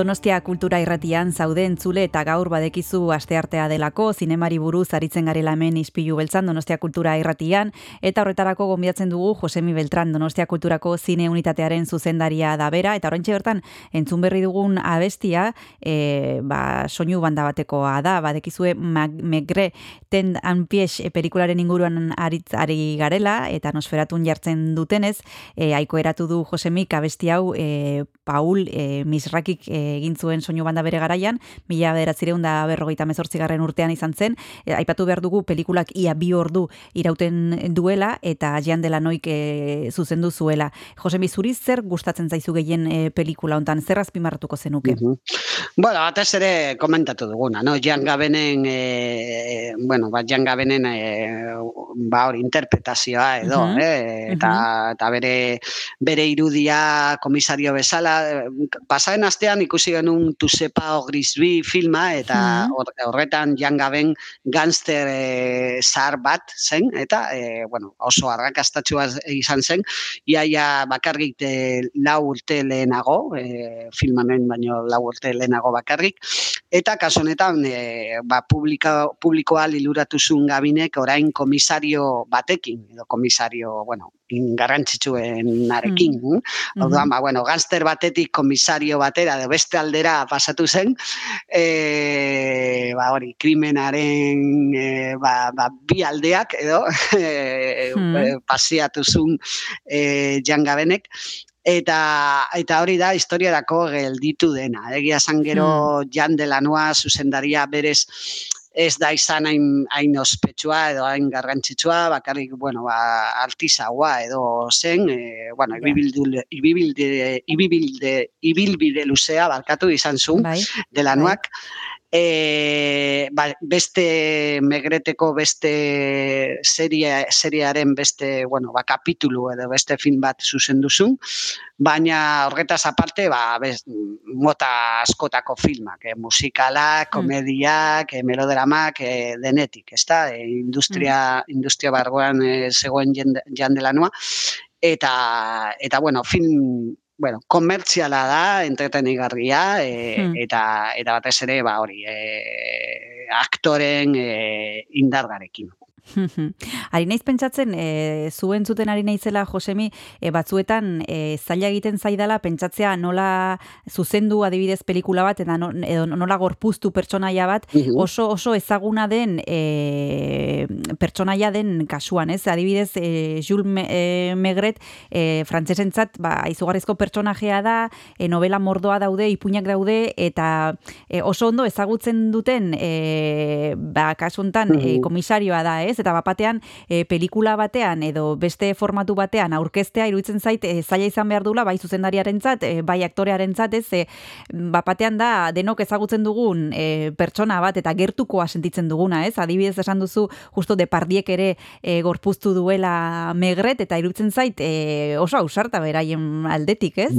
Donostia kultura irratian zaude entzule eta gaur badekizu asteartea delako, zinemari buruz aritzen garela hemen ispilu beltzan Donostia kultura irratian, eta horretarako gonbidatzen dugu Josemi Beltran Donostia kulturako zine unitatearen zuzendaria da bera, eta oraintxe bertan entzun berri dugun abestia, e, ba, soinu banda batekoa da, badekizue Megre ten anpies e, pelikularen inguruan aritz ari garela, eta nosferatun jartzen dutenez, e, aiko eratu du Josemik abesti hau e, Paul e, Misrakik e, egin zuen soinu banda bere garaian, mila bederatzireun da berrogeita mezortzigarren urtean izan zen, e, aipatu behar dugu pelikulak ia bi ordu irauten duela, eta Jean Delanoik e, zuzendu zuela. Josemi, zuri zer gustatzen zaizu gehien e, pelikula hontan, zer azpimarratuko zenuke? Mhm. Bueno, batez ere komentatu duguna, no? Jan Gabenen, e, bueno, ba, Jan Gabenen, e, ba, hori, interpretazioa edo, Mhm, eh? eta, eta bere, bere irudia komisario bezala, eh, pasaren astean ikusi genuen Tusepa o Grisbi filma, eta Mhm. hor- horretan Jan Gaben gangster e, zahar bat zen, eta, e, bueno, oso arrakastatxua izan zen, iaia bakarrik e, lau urte lehenago, e, filmanen baino lau urte lehenago bakarrik, eta kasu honetan e, ba, publika, publikoa liluratu zuen gabinek orain komisario batekin, edo komisario, bueno, garrantzitsuenarekin. Mm. Orduan, ba, bueno, gangster batetik komisario batera, edo beste aldera pasatu zen, e, ba, hori, krimenaren e, ba, ba, bi aldeak, edo, e, Hmm. e, pasiatu zuen e, jangabenek, eta eta hori da historiarako gelditu dena. Egia esan gero Jan Delanoa zuzendaria berez ez da izan hain, hain ospetsua edo hain garrantzitsua, bakarrik, bueno, ba, artisaua edo zen, e, bueno, ibibildu, ibibilde, ibibilde, ibilbide luzea barkatu izan zuen, Bai. Delanoak, e, ba, beste megreteko beste serie, seriaren beste, bueno, ba, kapitulu edo beste film bat zuzen duzun, baina horretaz aparte, ba, bez, mota askotako filmak, eh, musikalak, komediak, eh, melodramak, eh, denetik, ezta? Eh, industria, industria barruan eh, zegoen jende- jan delanoa, eta, eta bueno, film, bueno, komertziala da, entretenigarria, e, Hmm. eta, eta batez ere, ba, hori, e, aktoren e, indargarekin. ari naiz pentsatzen, e, zuen zuten ari naizela, Josemi, e, batzuetan e, zaila egiten zaidala pentsatzea nola zuzendu adibidez pelikula bat, eta no, edo nola gorpuztu pertsonaia bat, Mhm. oso oso ezaguna den e, pertsonaia den kasuan, ez? Adibidez, e, Jules Me, e, Megret e, frantsesentzat ba, izugarrizko pertsonajea da, e, novela mordoa daude, ipuinak daude, eta e, oso ondo ezagutzen duten e, ba, kasuntan e, Mhm. komisarioa da, ez? Eta bapatean e, pelikula batean edo beste formatu batean aurkeztea iruditzen zait e, zaila izan behar dula bai zuzendariarentzat, e, bai aktorearentzat, ez? E, bapatean da denok ezagutzen dugun e, pertsona bat eta gertukoa sentitzen duguna, ez? Adibidez esan duzu justo depardiek ere e, gorpuztu duela megret eta iruditzen zait e, oso ausarta beraien aldetik, ez?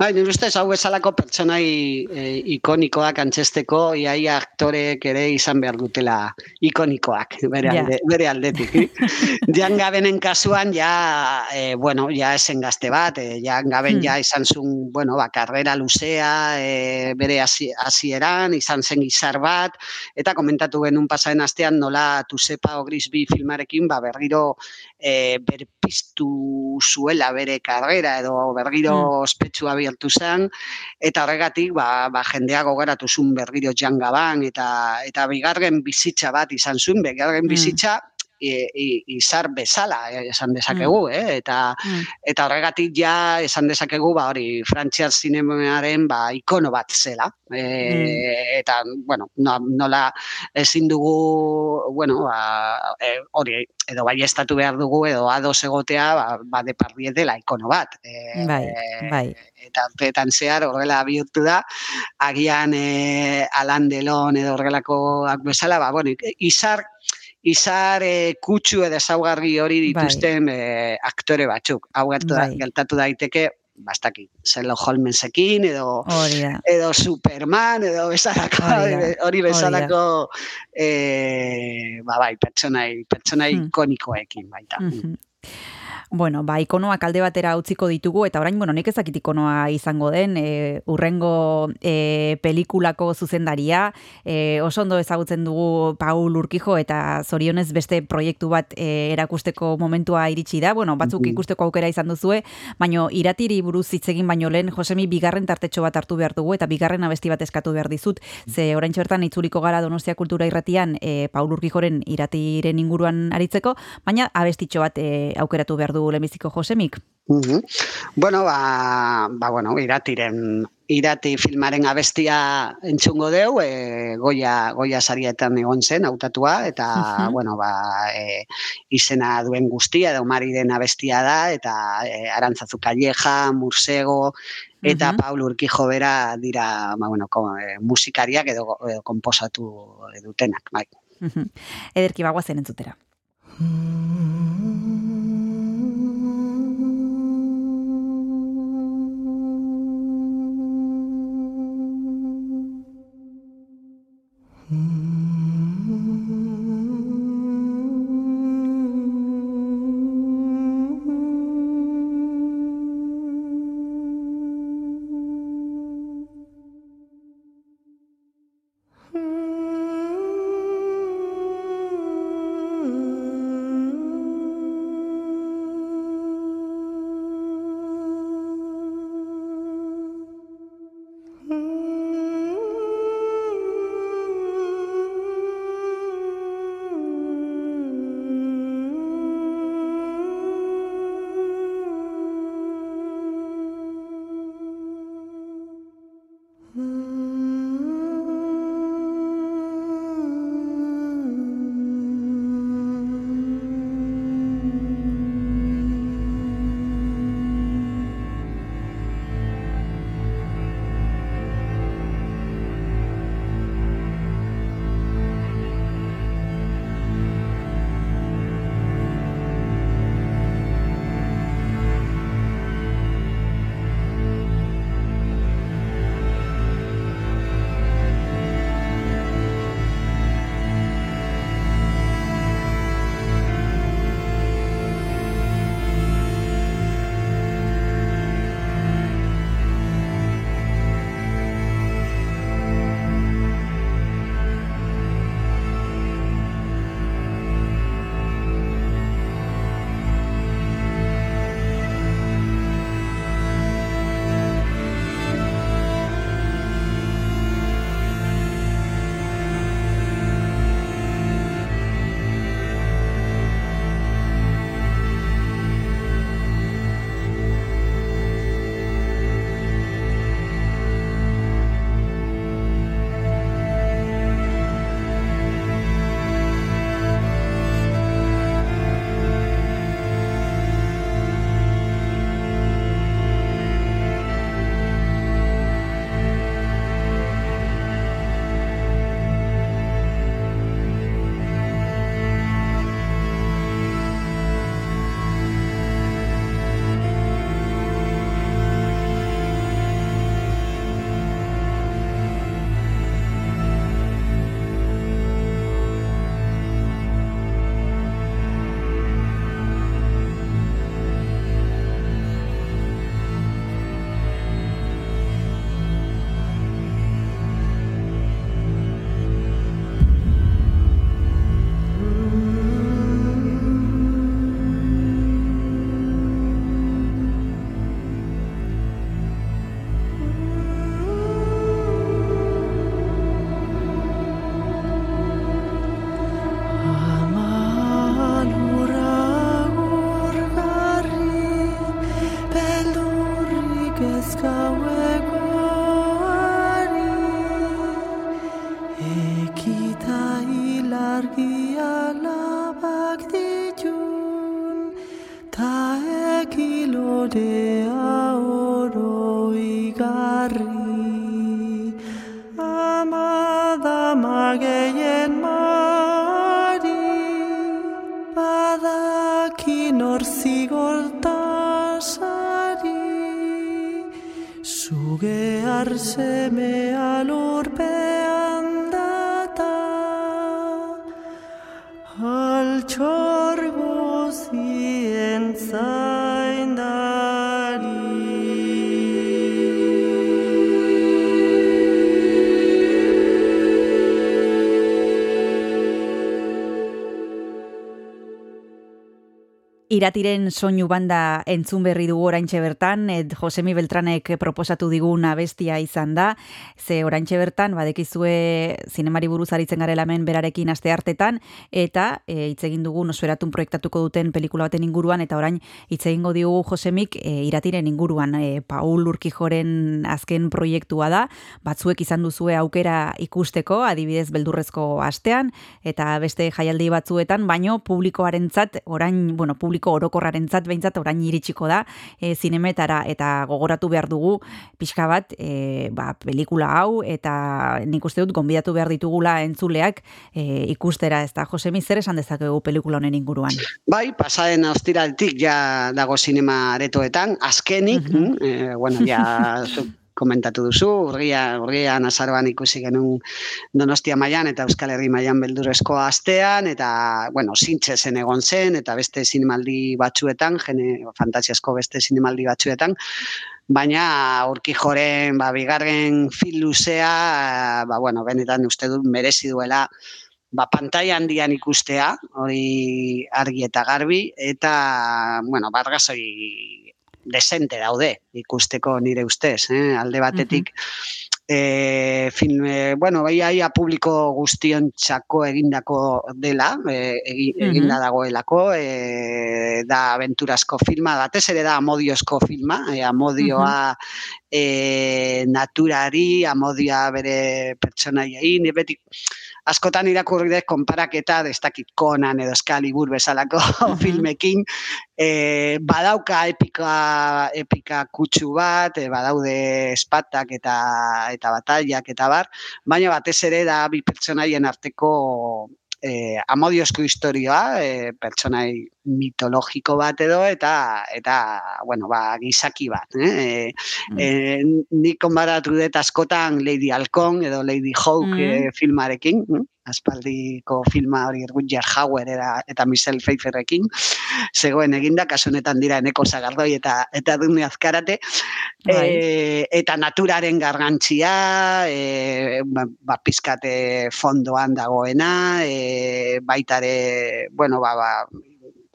Bai, nire ustez hau bezalako pertsonai e, ikonikoak antzesteko iaia aktoreek ere izan behar dutela ikonikoak bere, Alde, bere aldetik. Jan Gabenen kasuan ja, e, bueno, ja esen gazte bat, e, Jan Gaben Hmm. ja izan zuen, bueno, ba, karrera luzea, e, bere hasi- hasieran, izan zen izar bat, eta komentatu genuen pasaren astean nola Tusepa o Grisby filmarekin, ba, berriro e, berpiztu zuela bere karrera edo berriro Mm. ospetsua bihurtu zen eta horregatik ba, ba jendea gogoratu zuen berriro Jan Gaban eta eta bigarren bizitza bat izan zuen bigarren Mm. bizitza izar bezala eh, esan dezakegu, eh? eta Mm. eta horregatik ja esan dezakegu ba hori frantziar zinemaren ba ikono bat zela. E, eta bueno, no, nola ezin dugu, bueno, ba, e, hori edo bai estatu behar dugu edo ados egotea ba, ba Depardieu dela ikono bat. E, Bai, bai. eta urteetan zehar horrela bihurtu da, agian e, Alan Delon edo horrelakoak bezala, ba, bueno, izar izar e, kutsu edo ezaugarri hori dituzten e, aktore batzuk. Hau gertu da, Bai. gertatu daiteke, bastakit, Sherlock Holmesekin edo Hori da. edo Superman edo bezalako Hori da, da. bezalako eh ba bai pertsonai pertsonai Hmm. ikonikoekin baita. Mhm. Bueno, ba, ikonoak alde batera utziko ditugu, eta orain, bueno, nik ezakit ikonoa izango den, e, urrengo e, pelikulako zuzendaria, e, oso ondo ezagutzen dugu Paul Urkijo, eta zorionez beste proiektu bat e, erakusteko momentua iritsi da, bueno, batzuk Mhm. ikusteko aukera izan duzue, baino iratiri buruz hitz egin baino lehen, Josemi bigarren tartetxo bat hartu behar dugu, eta bigarren abesti bat eskatu behar dizut, ze orain bertan itzuliko gara Donostia Kultura irratian e, Paul Urkijoren iratiren inguruan aritzeko, baina abestitxo bat e, aukeratu behar du lehenbiziko Josemik. Mhm. Bueno, ba, ba bueno, iratiren irati filmaren abestia entzungo deu, e, goia, goia sarietan egon zen, hautatua, eta, Mhm. bueno, ba, e, izena duen guztia, mari den abestia da, eta e, Arantzazu Calleja, Mursego, eta Mhm. Paul Urquijo bera dira, ba, bueno, ko, e, musikariak edo, edo komposatu dutenak, bai. Mhm. Ederki bagoazen entzutera. Lorea Iratiren soinu banda entzun berri dugu oraintxe bertan, et Josemi Beltranek proposatu digun abestia izan da, ze oraintxe bertan, badekizue zinemari buruz aritzen garela hemen berarekin aste hartetan, eta e, hitz egin dugu nosferatun proiektatuko duten pelikula baten inguruan, eta orain hitz egingo diogu Josemik e, iratiren inguruan, e, Paul Urkijoren azken proiektua da, batzuek izan duzue aukera ikusteko, adibidez beldurrezko astean, eta beste jaialdi batzuetan, baino publikoarentzat orain, bueno, publiko publiko orokorrarentzat behintzat orain iritsiko da e, zinemetara eta gogoratu behar dugu pixka bat e, ba, pelikula hau eta nik uste dut gonbidatu behar ditugula entzuleak e, ikustera ez da Josemi zer esan dezakegu pelikula honen inguruan Bai, pasaren austiraltik ja dago sinema aretoetan azkenik, mm -hmm. bueno, ja komentatu duzu, urgia, urgia nazaroan ikusi genuen Donostia mailan eta Euskal Herri mailan beldurrezko astean, eta, bueno, zintxe zen egon zen, eta beste zinemaldi batzuetan, jene, fantasiasko beste zinemaldi batzuetan, baina urki joren, ba, bigarren fil luzea, ba, bueno, benetan uste dut merezi duela, ba, pantai handian ikustea, hori argi eta garbi, eta, bueno, bargazoi desente daude ikusteko nire ustez, eh? alde batetik. E, film, e, bueno, bai aia publiko guztion txako egindako dela, e, eginda dagoelako, e, da aventurasko filma, batez ere da amodiozko filma, e, amodioa e, naturari, amodioa bere pertsonaiai, nire beti, askotan irakurri dut konparaketa destakit konan edo eskalibur bezalako filmekin e, badauka epika epika kutsu bat e, badaude espatak eta eta batallak eta bar baina batez ere da bi pertsonaien arteko e, amodiozko historioa, e, pertsonai mitologiko bat edo, eta, eta bueno, ba, gizaki bat. Eh? Mm. E, nik onbaratu dut askotan Lady Alcon edo Lady Hawk mm. filmarekin, aspaldiko filma hori Rutger Hauer era, eta Michelle Pfeifferrekin, zegoen eginda, kasu honetan dira eneko zagardoi eta eta dune azkarate, bai. e, eta naturaren gargantzia, e, ba, ba, pizkate fondoan dagoena, e, baitare, bueno, ba, ba,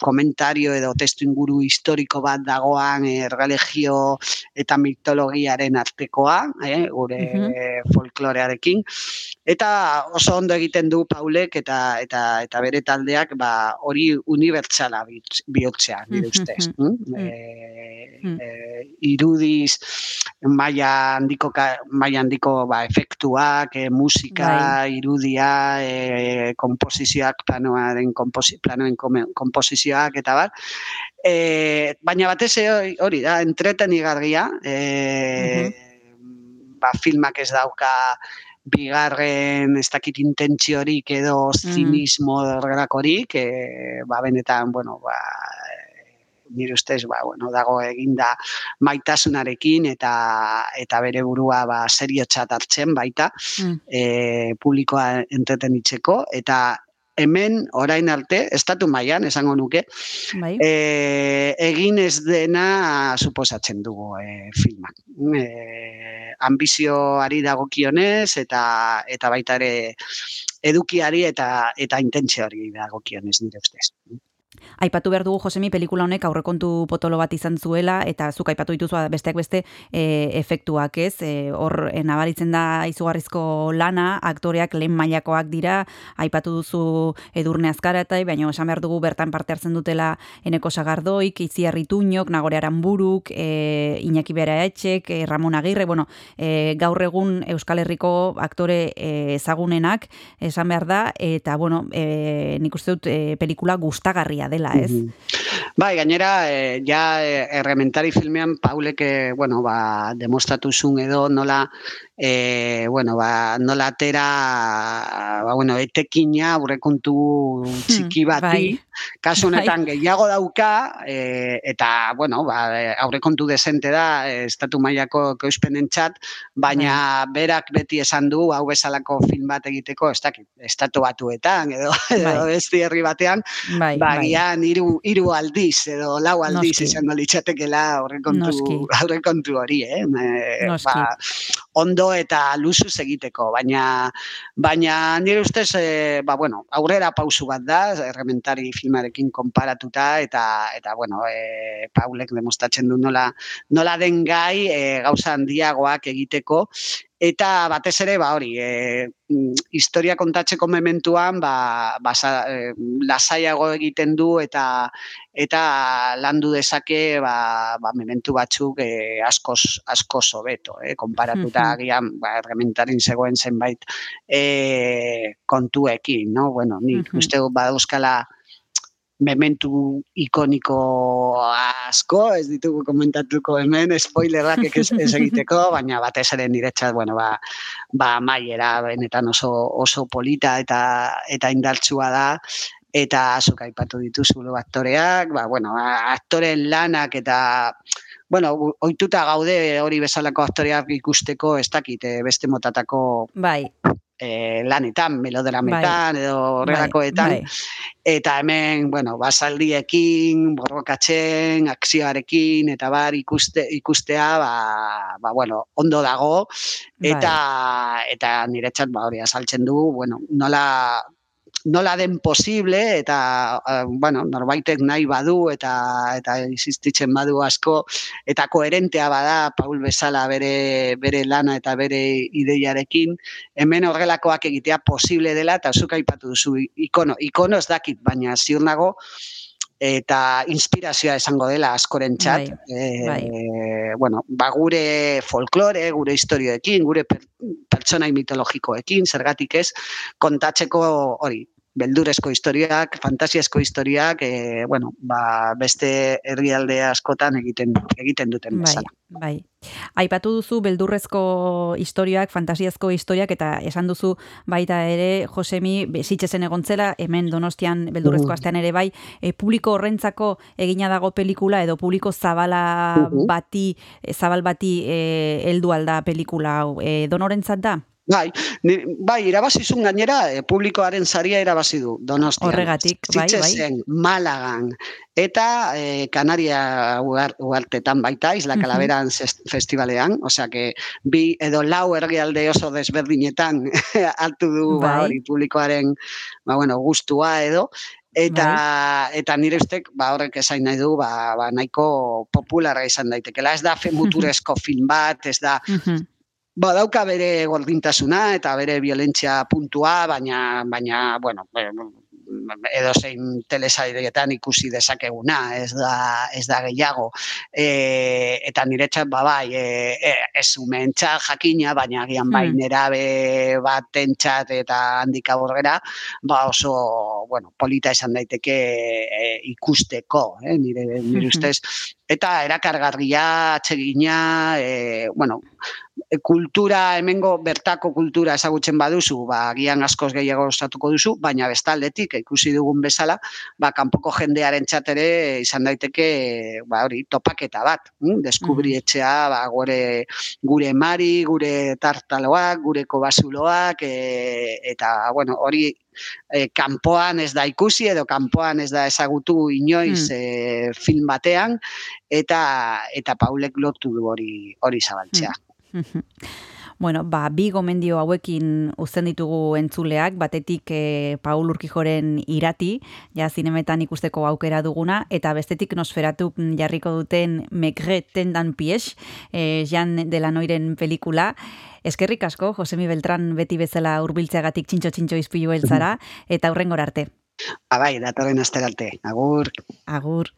komentario edo testu inguru historiko bat dagoan erreligio eta mitologiaren artekoa, eh, gure mm folklorearekin. Eta oso ondo egiten du Paulek eta eta eta bere taldeak ba hori unibertsala bihurtzea, nire ustez. Mm e, irudiz maila handiko maila handiko ba, efektuak, e, musika, bai. irudia, e, komposizioak planoaren planoen komposizioak eta bar. E, baina batez hori da entretenigarria, eh ba, filmak ez dauka bigarren ez dakit intentziorik edo zinismo mm. e, ba, benetan, bueno, ba, nire ustez ba, bueno, dago eginda maitasunarekin eta eta bere burua ba seriotzat hartzen baita mm. e, publikoa entretenitzeko eta hemen orain arte estatu mailan esango nuke bai. e, egin ez dena suposatzen dugu e, filmak e, ambizioari dagokionez eta eta baita ere edukiari eta eta intentzioari dagokionez nire ustez Aipatu behar dugu Josemi pelikula honek aurrekontu potolo bat izan zuela eta zuk aipatu dituzu besteak beste e, efektuak ez? E, hor e, nabaritzen da izugarrizko lana aktoreak lehen mailakoak dira aipatu duzu edurne azkara eta baina esan behar dugu bertan parte hartzen dutela eneko sagardoik, itzi harrituñok, nagore aranburuk e, Iñaki Bera e, Ramon Agirre bueno, e, gaur egun Euskal Herriko aktore e, ezagunenak esan behar da eta bueno, e, nik uste dut e, pelikula gustagarria dela, ez? Bai, gainera, e, ja e, errementari filmean Paulek, e, bueno, ba, demostratu zun edo nola e, bueno, ba, nola atera ba, bueno, etekina aurrekontu txiki hmm, bati, bai. Kasu honetan bai. gehiago dauka, e, eta, bueno, ba, aurrekontu desente da, estatu mailako keuspenen txat, baina bai. berak beti esan du, hau bezalako film bat egiteko, ez dakit, estatu batuetan, edo, bai. edo besti herri batean, bai, ba, bai. gian, iru, iru aldiz, edo lau aldiz Noski. izango litzatekela aurrekontu, aurrekontu hori, eh? E, ba, ondo eta luzu egiteko, baina baina nire ustez e, ba, bueno, aurrera pausu bat da, errementari filmarekin konparatuta eta eta bueno, e, Paulek demostratzen du nola nola den gai e, gauza handiagoak egiteko. Eta batez ere ba hori, e, historia kontatzeko mementuan ba, ba e, lasaiago egiten du eta eta landu dezake ba, ba mementu batzuk e, askoz askoz hobeto, eh, konparatuta agian ba errementaren zegoen zenbait e, kontuekin, no? Bueno, ni uste dut badauzkala mementu ikoniko asko, ez ditugu komentatuko hemen, spoilerak ez, ez egiteko, baina batez ere niretzat, bueno, ba, ba maiera benetan oso, oso polita eta eta indartsua da, eta azuk aipatu dituzu aktoreak, ba, bueno, aktoren lanak eta bueno, ohituta gaude hori bezalako aktoreak ikusteko, ez dakit, eh, beste motatako bai e, lanetan, melodrametan bai. edo horrelakoetan. Bai, Eta hemen, bueno, basaldiekin, borrokatzen, akzioarekin, eta bar ikuste, ikustea, ba, ba, bueno, ondo dago, eta, bai. eta niretzat, ba, hori azaltzen du, bueno, nola nola den posible eta uh, bueno, norbaitek nahi badu eta eta insistitzen badu asko eta koherentea bada Paul bezala bere bere lana eta bere ideiarekin hemen horrelakoak egitea posible dela eta zuk aipatu duzu ikono ikono ez dakit baina ziur nago eta inspirazioa esango dela askorentzat. Bai, e, bai. bueno, ba gure folklore, gure historioekin, gure pertsonai mitologikoekin, zergatik ez, kontatzeko hori, beldurezko historiak, fantasiazko historiak, e, bueno, ba, beste herrialde askotan egiten egiten duten bai, bezala. Bai, Aipatu duzu beldurrezko historiak, fantasiazko historiak eta esan duzu baita ere Josemi besitzezen egontzela, hemen Donostian beldurrezko mm. astean ere bai, e, publiko horrentzako egina dago pelikula edo publiko zabala bati, zabal bati e, heldu alda pelikula hau. E, donorentzat da? Bai, bai, irabazizun gainera, e, publikoaren saria irabazi du, donostian. Horregatik, bai, bai. Malagan, eta e, Kanaria uartetan baita, Isla Kalaberan uh -huh. festivalean, osea que bi edo lau ergialde oso desberdinetan altu du ba, bai. hori publikoaren ba, bueno, gustua edo, eta bai. eta nire ustek ba horrek esain nahi du ba, ba nahiko popularra izan daitekela ez da femuturezko film bat ez da Badauka bere gordintasuna eta bere violentzia puntua, baina, baina bueno, edo zein telesairetan ikusi dezakeguna, ez da, ez da gehiago. E, eta niretzat, ba, bai, e, e, ez umentza jakina, baina agian bai hmm. nerabe bat entzat eta handik aborrera, ba oso, bueno, polita esan daiteke e, ikusteko, eh, nire, nire hmm. ustez. Eta erakargarria, atsegina, e, bueno, kultura, hemengo bertako kultura ezagutzen baduzu, ba, agian askoz gehiago ostatuko duzu, baina bestaldetik, ikusi dugun bezala, ba, kanpoko jendearen txatere izan daiteke, ba, hori, topaketa bat, hm? deskubri etxea, ba, gure, gure mari, gure tartaloak, gure kobasuloak, e, eta, bueno, hori, e, kanpoan ez da ikusi edo kanpoan ez da ezagutu inoiz mm. e, film batean eta eta Paulek lotu du hori hori zabaltzea. Mm. Bueno, ba, bi gomendio hauekin uzten ditugu entzuleak, batetik e, Paul Urkijoren irati, ja zinemetan ikusteko aukera duguna, eta bestetik nosferatu jarriko duten Megre tendan pies, e, Jan de la Noiren pelikula. Eskerrik asko, Josemi Beltran beti bezala urbiltzeagatik txintxo-txintxo izpilu elzara, eta hurrengor arte. Abai, datorren asterarte. Agur. Agur.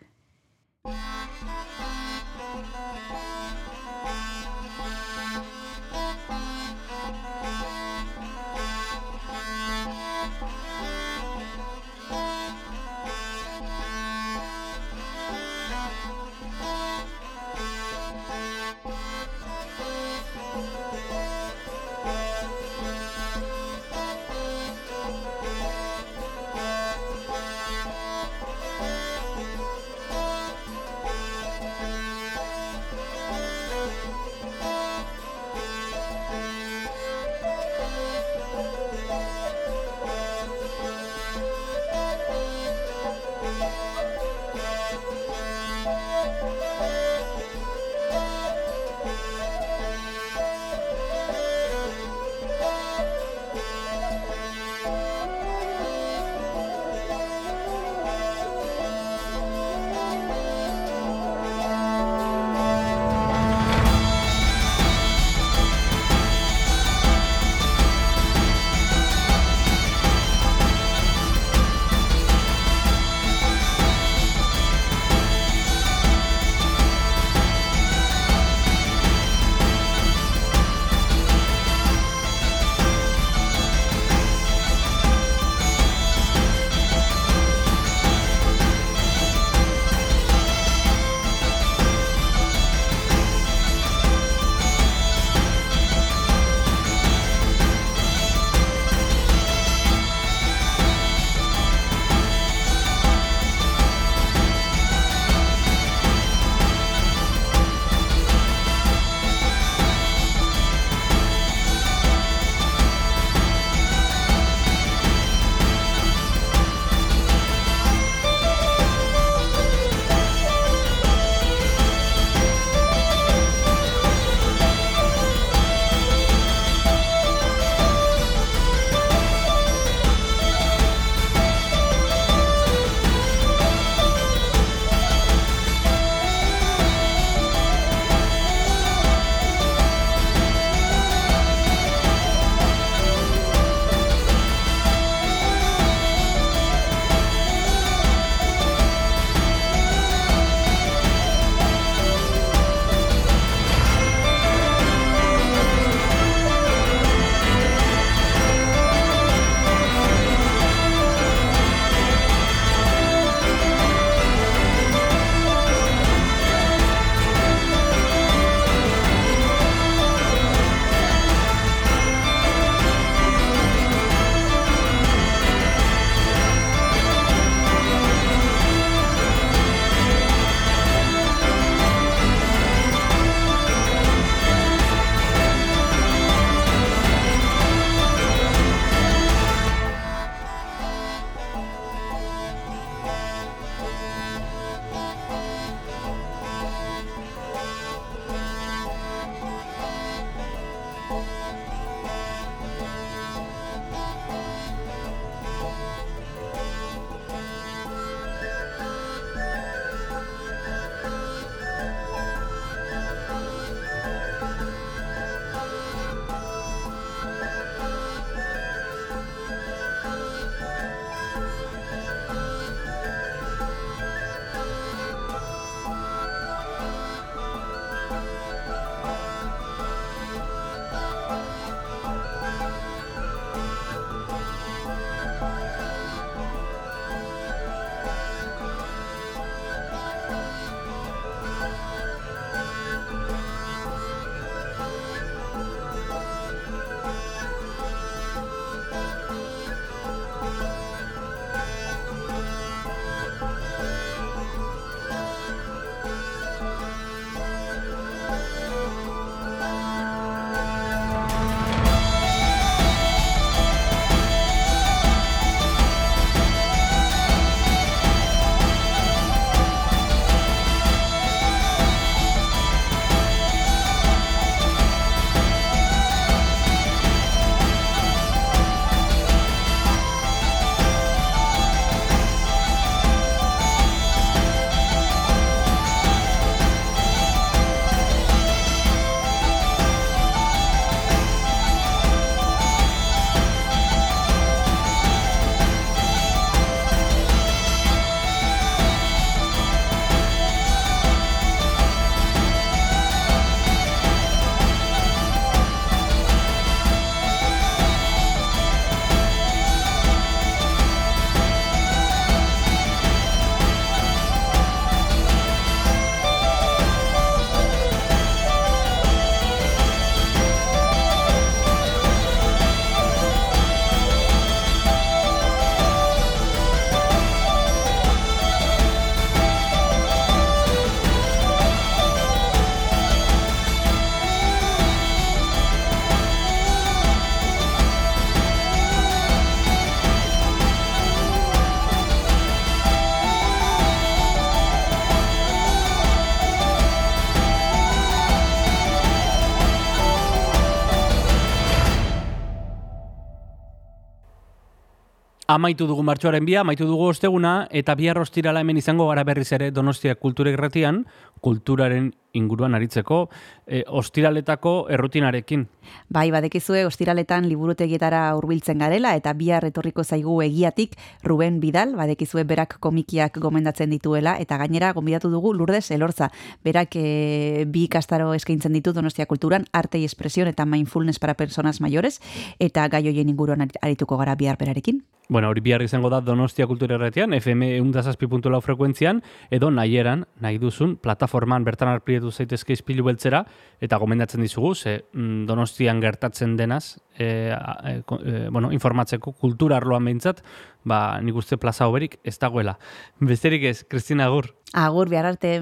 Amaitu dugu martxoaren bia, amaitu dugu osteguna, eta bihar ostirala hemen izango gara berriz ere Donostia Kultura Irratian, kulturaren inguruan aritzeko, e, ostiraletako errutinarekin. Bai, badekizue ostiraletan liburutegietara hurbiltzen garela eta bihar etorriko zaigu egiatik Ruben Bidal, badekizue berak komikiak gomendatzen dituela eta gainera gombidatu dugu Lourdes Elorza. Berak e, bi ikastaro eskaintzen ditu Donostia Kulturan, arte y expresión eta mindfulness para personas mayores eta gai hoien inguruan arituko gara bihar berarekin. Bueno, hori bihar izango da Donostia Kultura Irratian, FM 107.4 frekuentzian, edo nahieran, nahi duzun, plataforman bertan arprietu zaitezke izpilu beltzera, eta gomendatzen dizugu, ze mm, Donostian gertatzen denaz, e, e, e, bueno, informatzeko kultura arloan behintzat, ba, nik uste plaza hoberik ez dagoela. Besterik ez, Kristina Agur. Agur, bihar arte.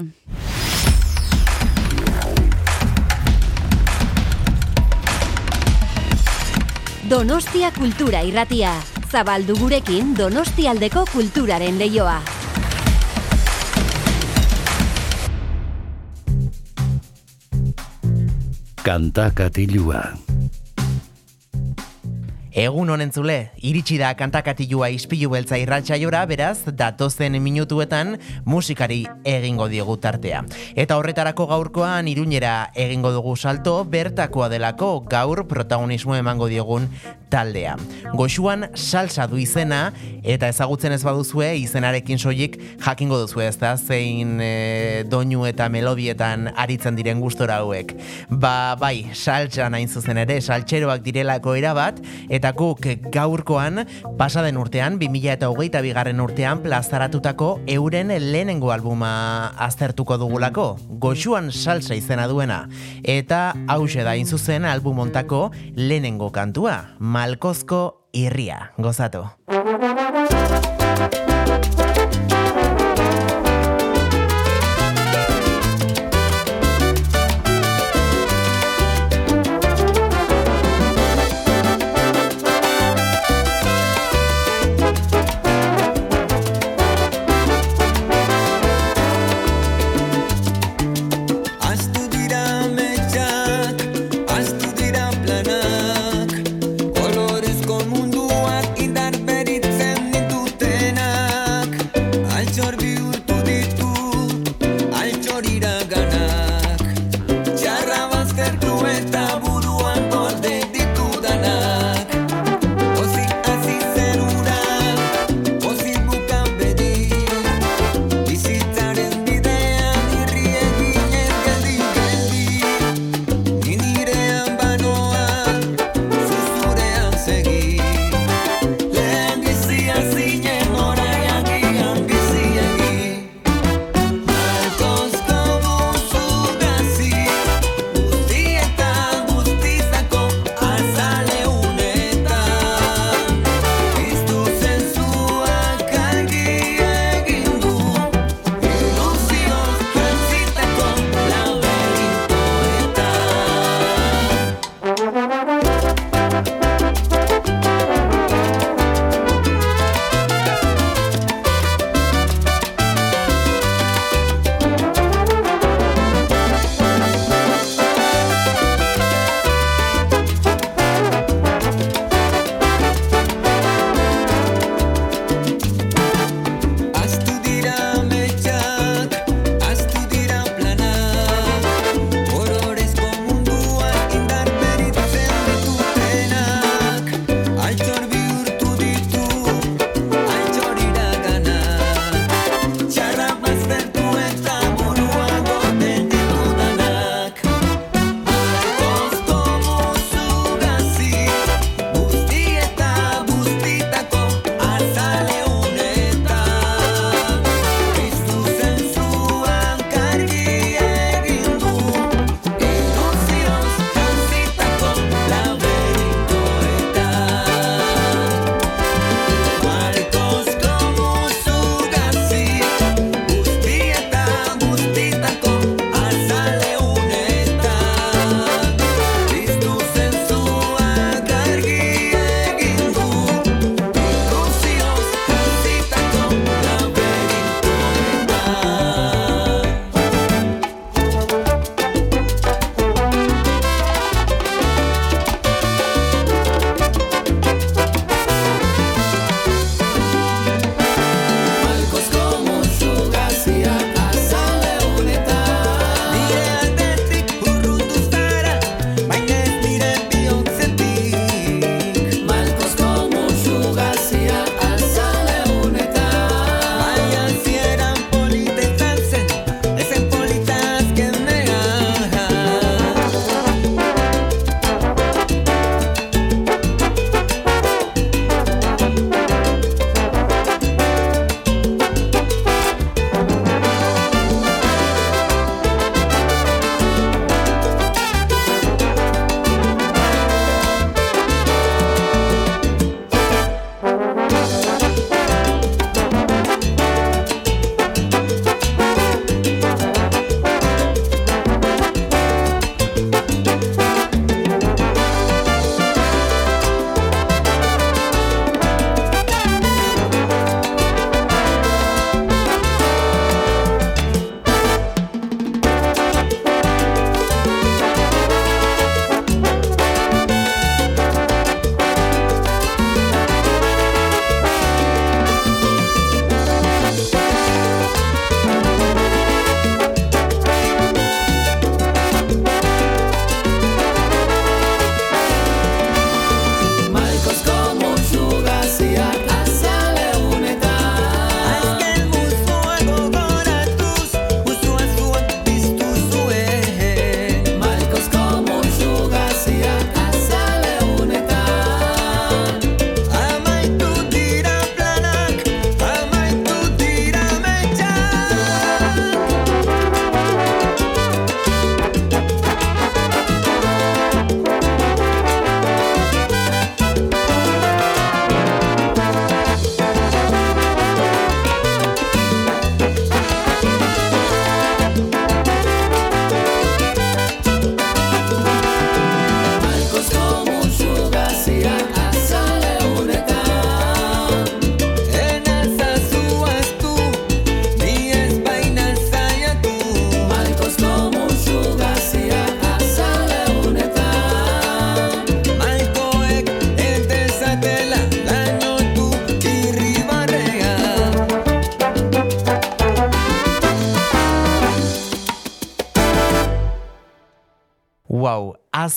Donostia Kultura Irratia. Zabaldu gurekin Donostialdeko kulturaren leioa. Kanta katilua. Egun honen zule, iritsi da kantakatilua ispilu beltza irratxaiora, beraz, datozen minutuetan musikari egingo diogu tartea. Eta horretarako gaurkoan iruñera egingo dugu salto, bertakoa delako gaur protagonismo emango diogun taldea. Goxuan salsa du izena, eta ezagutzen ez baduzue, izenarekin soilik jakingo duzue ez da, zein e, doinu eta melodietan aritzen diren gustora hauek. Ba, bai, saltsa nain zuzen ere, saltxeroak direlako erabat, eta guk gaurkoan, pasaden urtean, 2000 eta hogeita bigarren urtean, plazaratutako euren lehenengo albuma aztertuko dugulako, goxuan salsa izena duena. Eta hause da zuzen albumontako lehenengo kantua, Malkozko irria. Gozatu.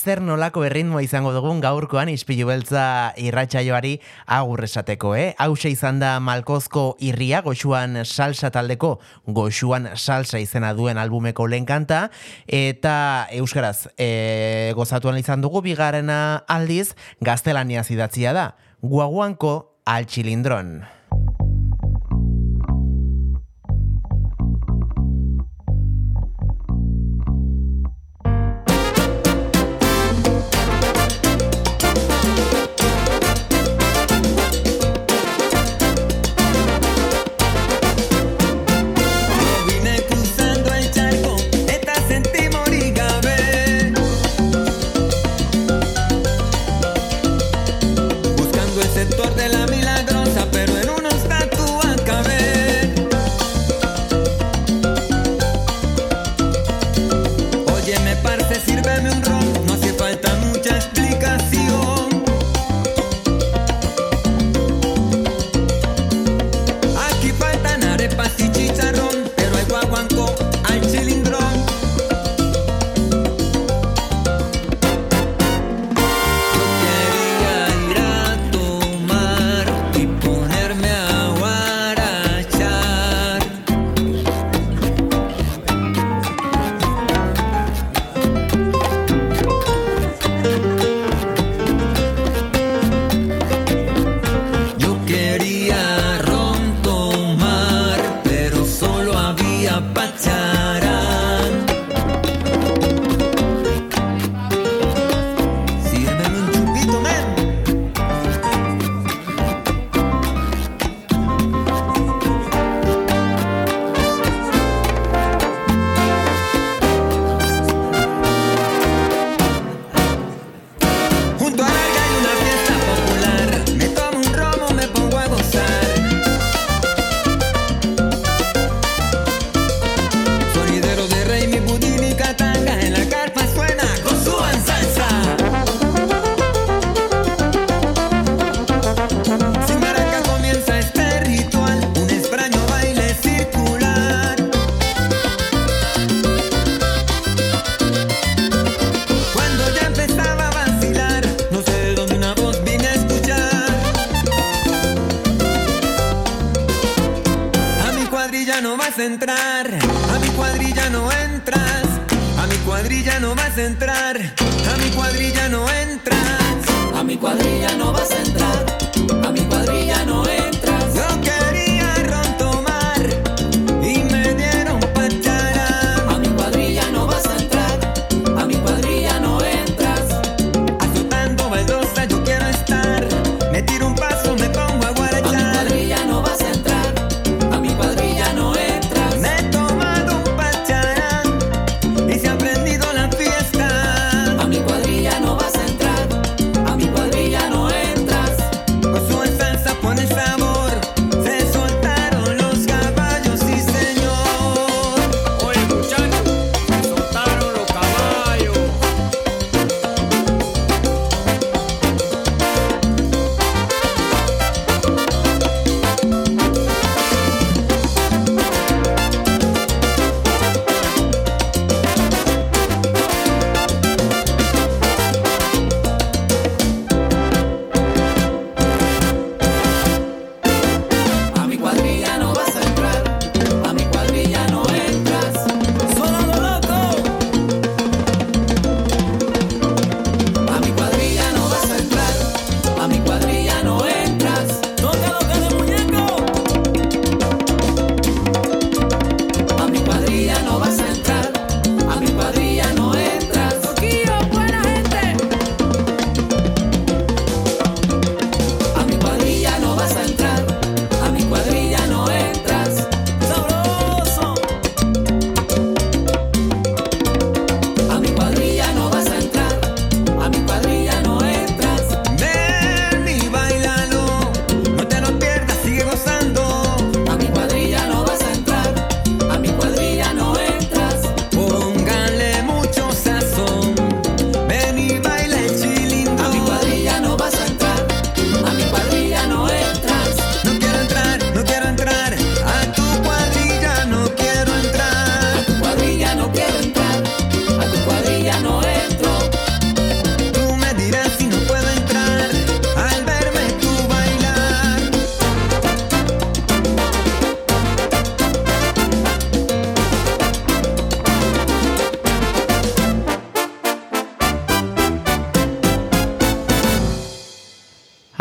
zer nolako erritmoa izango dugun gaurkoan ispilu beltza irratsaioari agur esateko, eh? Hauxe izan da Malkozko irria goxuan salsa taldeko goxuan salsa izena duen albumeko lehen kanta eta euskaraz e, gozatuan izan dugu bigarrena aldiz gaztelaniaz idatzia da. Guaguanko al chilindrón.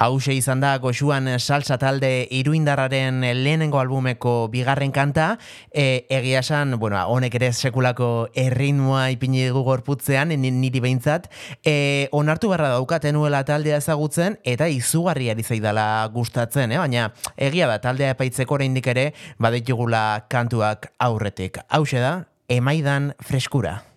Hauxe izan da goxuan salsa talde iruindarraren lehenengo albumeko bigarren kanta, e, egia esan, bueno, honek ere sekulako erritmoa ipini dugu gorputzean, niri behintzat, e, onartu barra daukaten nuela taldea ezagutzen, eta izugarri ari zaidala gustatzen, eh? baina egia da taldea epaitzeko oraindik ere baditugula kantuak aurretik. Hauxe da, emaidan freskura.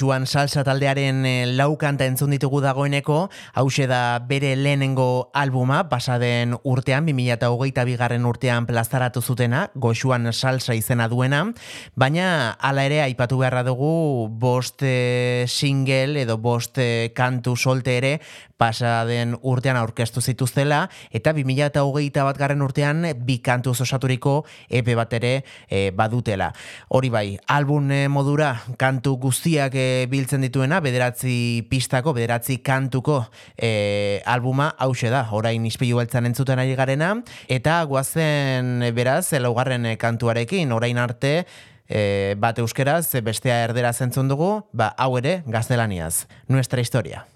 Goxuan salsa taldearen eh, lau kanta entzun ditugu dagoeneko, hause da bere lehenengo albuma, pasaden urtean, 2008 bigarren urtean plazaratu zutena, Goxuan salsa izena duena, baina hala ere aipatu beharra dugu bost eh, single edo bost eh, kantu solte ere pasaden urtean aurkeztu zituztela, eta 2008 bat garren urtean bi kantu osaturiko epe bat ere eh, badutela. Hori bai, album eh, modura kantu guztiak eh, biltzen dituena, bederatzi pistako, bederatzi kantuko eh, albuma hause da, orain ispilu beltzan entzuten ari garena, eta guazen beraz, laugarren kantuarekin, orain arte, eh, bat euskeraz, bestea erdera zentzun dugu, ba, hau ere gaztelaniaz. Nuestra historia.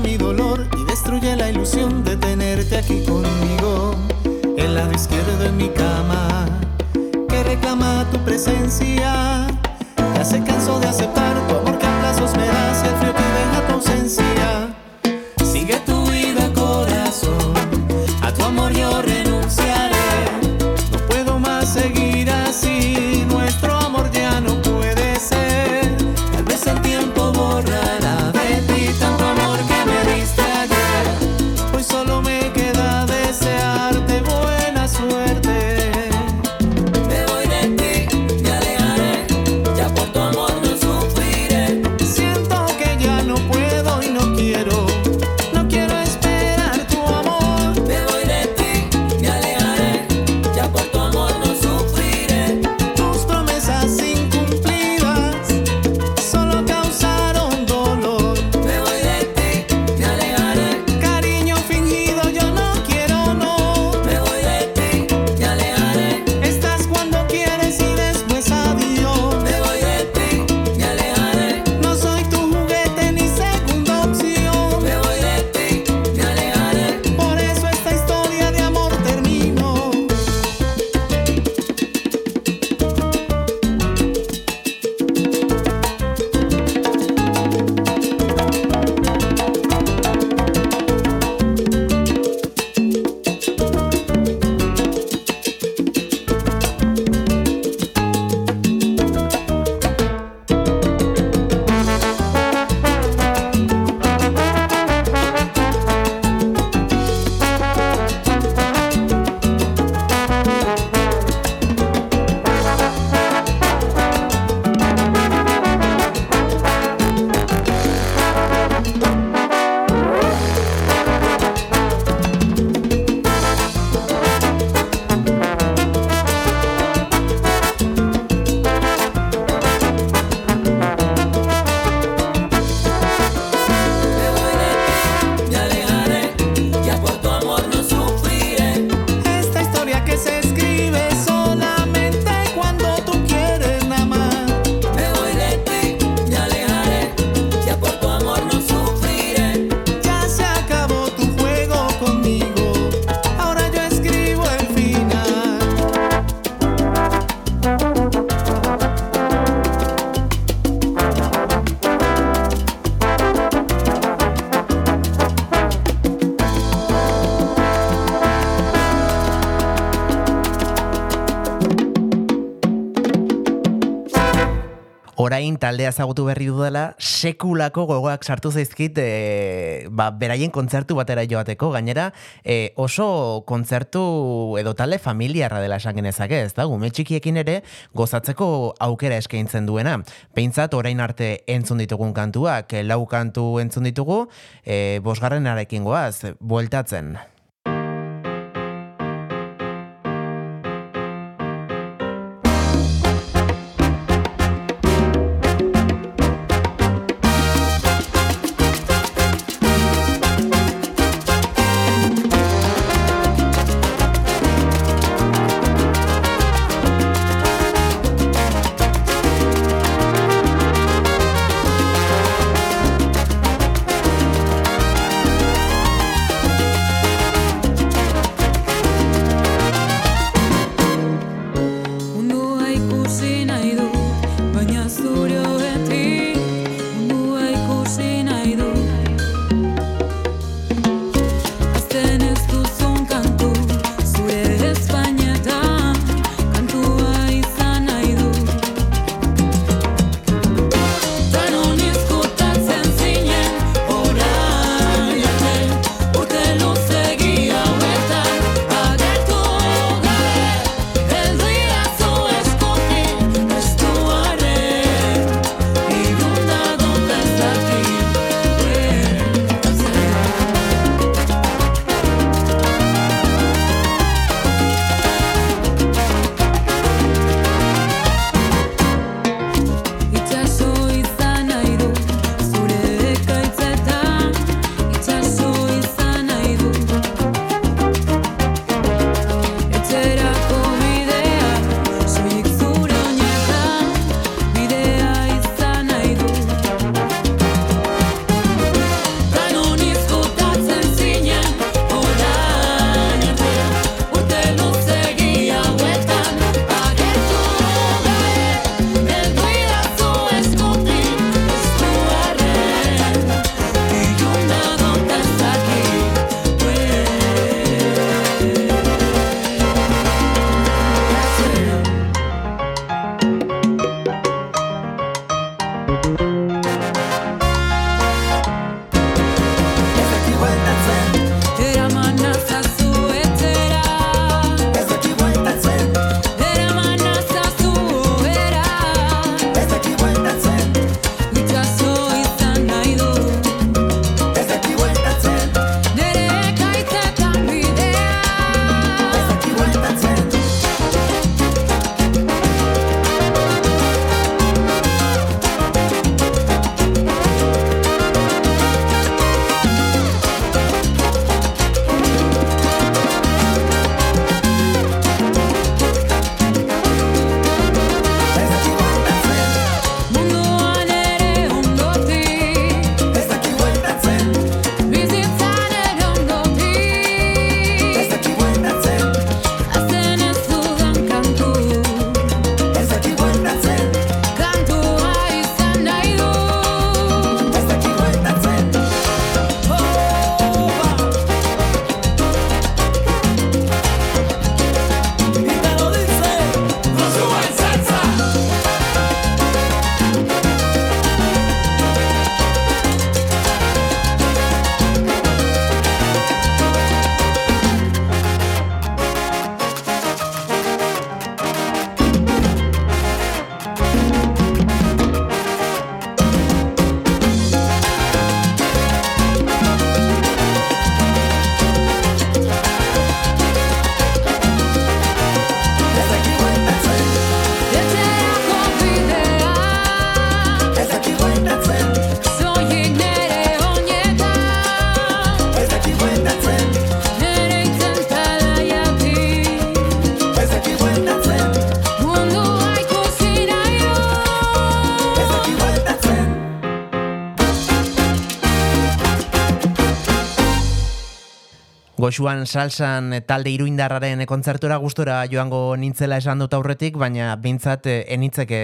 Mi dolor y destruye la ilusión de tenerte aquí conmigo. El lado izquierdo en mi cama que reclama tu presencia. Ya se cansó de aceptar tu amor que a plazos me das el frío que Orain taldea ezagutu berri dudala, sekulako gogoak sartu zaizkit e, ba, beraien kontzertu batera joateko, gainera e, oso kontzertu edo talde familiarra dela esan genezake, ez da, gume txikiekin ere gozatzeko aukera eskaintzen duena. Peintzat orain arte entzun ditugun kantuak, e, lau kantu entzun ditugu, e, bosgarrenarekin goaz, bueltatzen. Goxuan salsan talde iruindarraren kontzertura gustora joango nintzela esan dut aurretik, baina bintzat enitzek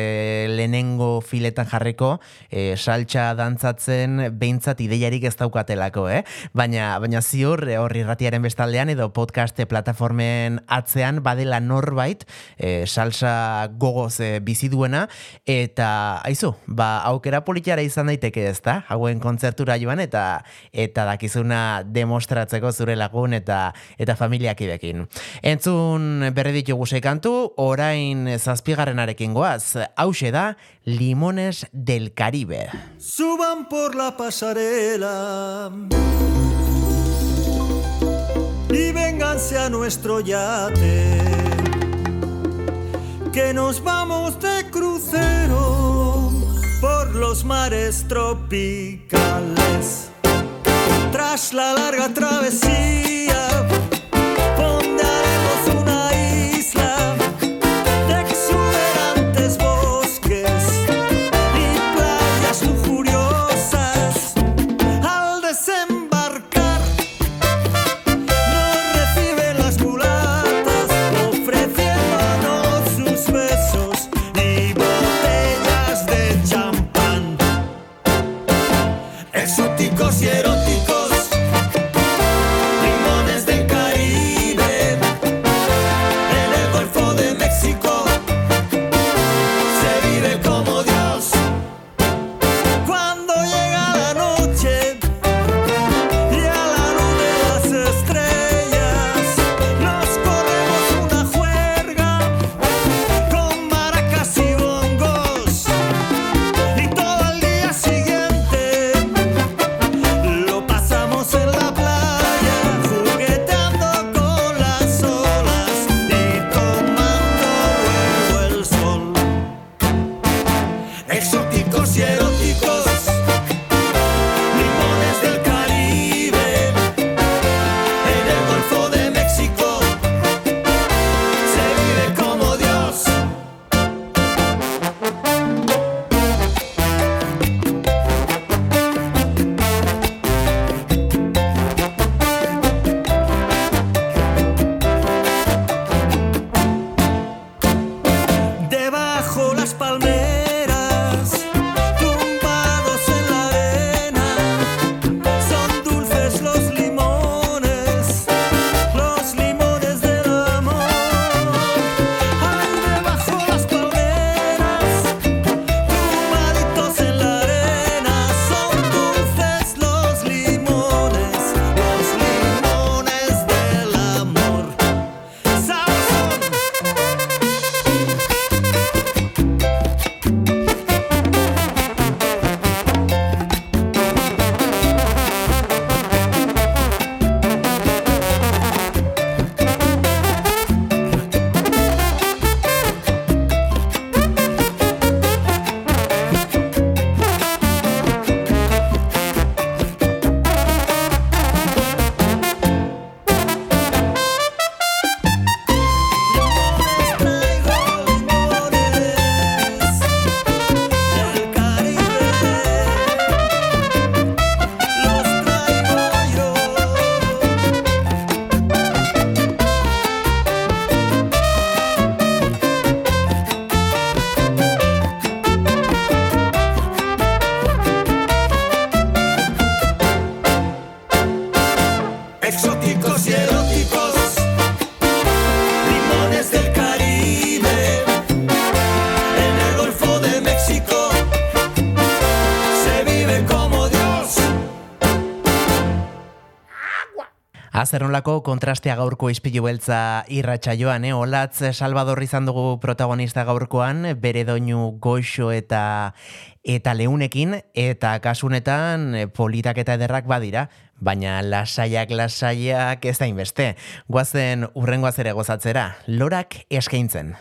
lehenengo filetan jarriko e, saltsa dantzatzen bintzat ideiarik ez daukatelako, eh? Baina, baina ziur eh, horri ratiaren bestaldean edo podcast plataformen atzean badela norbait e, salsa gogoz e, bizi duena eta aizu, ba aukera politiara izan daiteke ez da, hauen kontzertura joan eta eta dakizuna demostratzeko zure lagun eta eta familiakidekin. Entzun berri ditugu sei kantu, orain zazpigarrenarekin goaz. Hauxe da Limones del Caribe. Suban por la pasarela y vénganse a nuestro yate, que nos vamos de crucero por los mares tropicales. Tras la larga travesía, Azernolako kontrastea gaurko ispilu beltza irratsaioan, eh? Olatz Salvador izan dugu protagonista gaurkoan, bere doinu goxo eta eta leunekin, eta kasunetan eh, politak eta ederrak badira, baina lasaiak lasaiak ez da inbeste. Guazen urrengoaz ere gozatzera, lorak eskaintzen.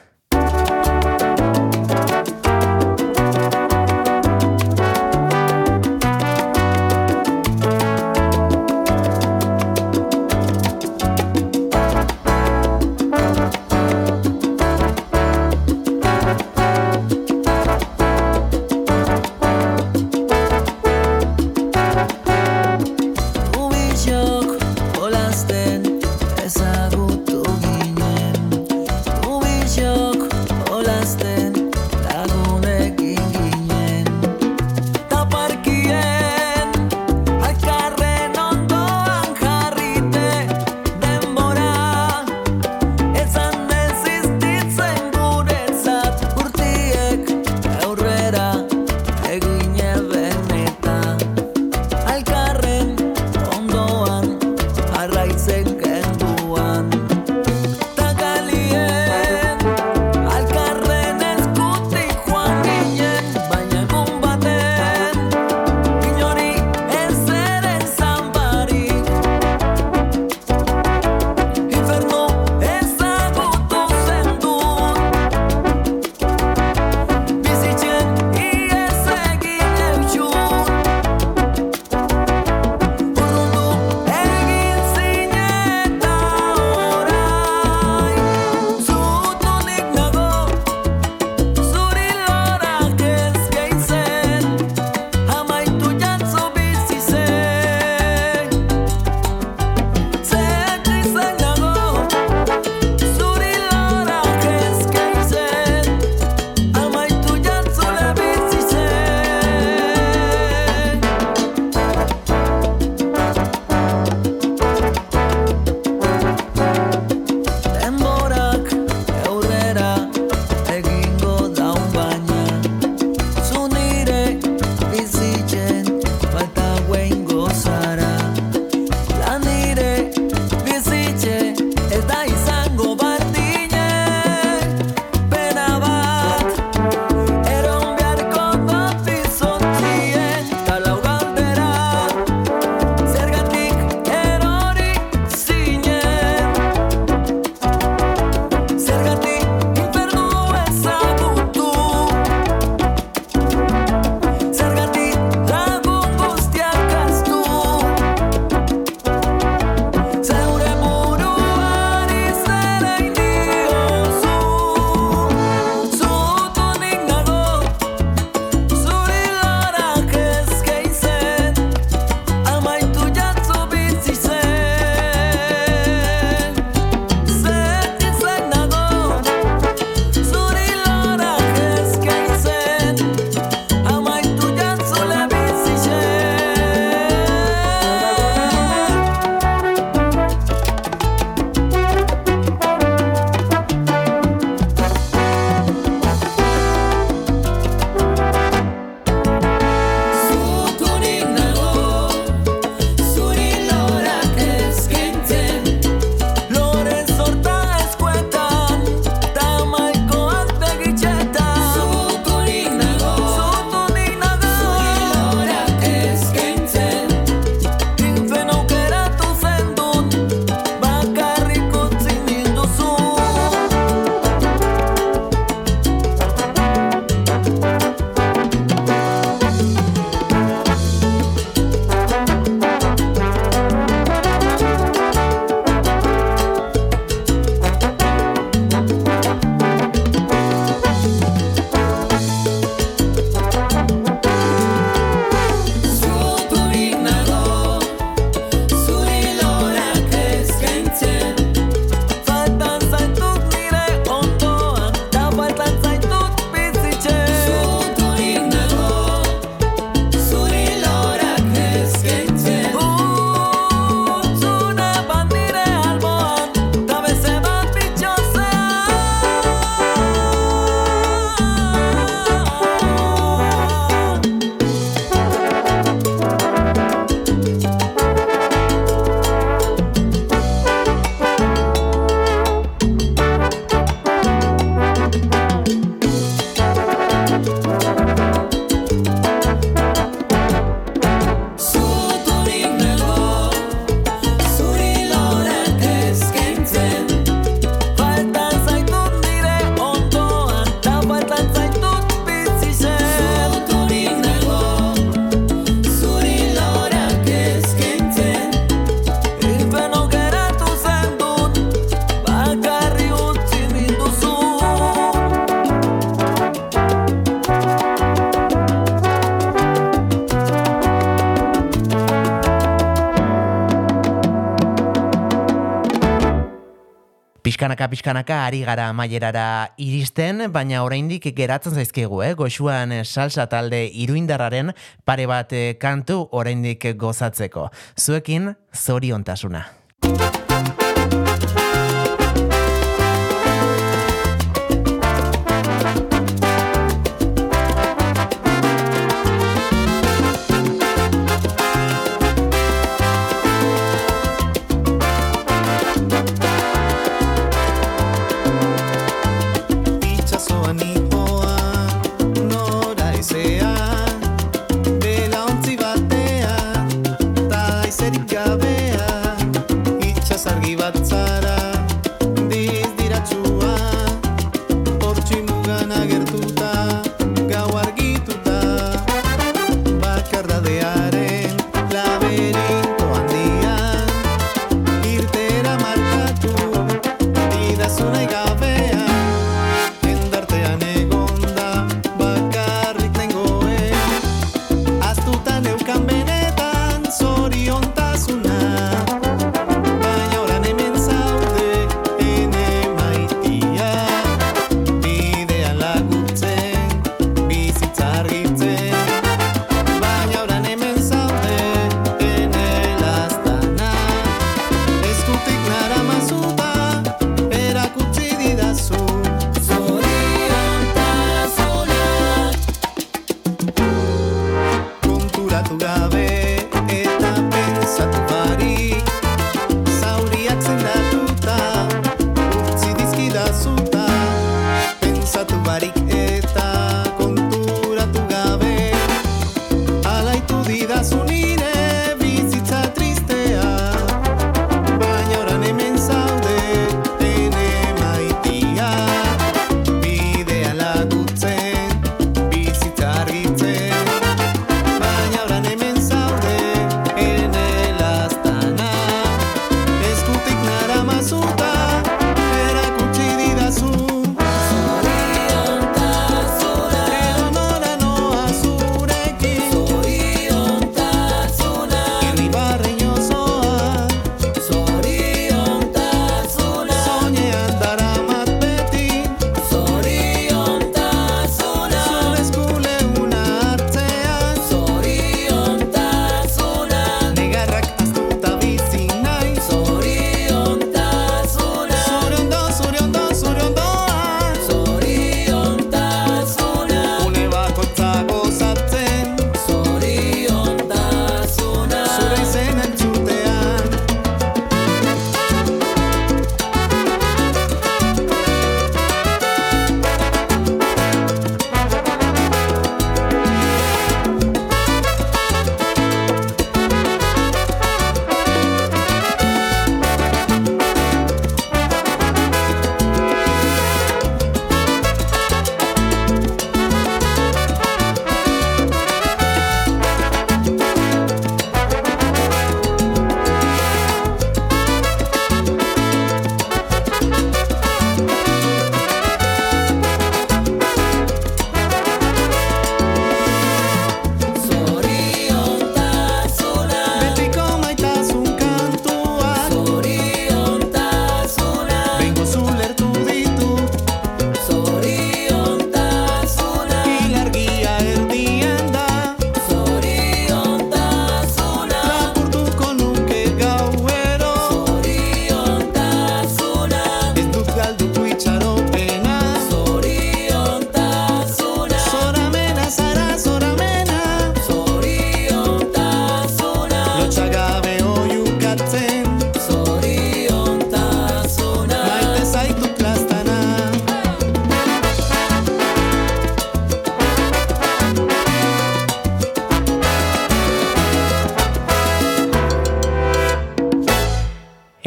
pixkanaka, pixkanaka, ari gara mailerara iristen, baina oraindik geratzen zaizkigu, eh? goxuan eh, salsa talde iruindarraren pare bat eh, kantu oraindik gozatzeko. Zuekin, zoriontasuna. tasuna.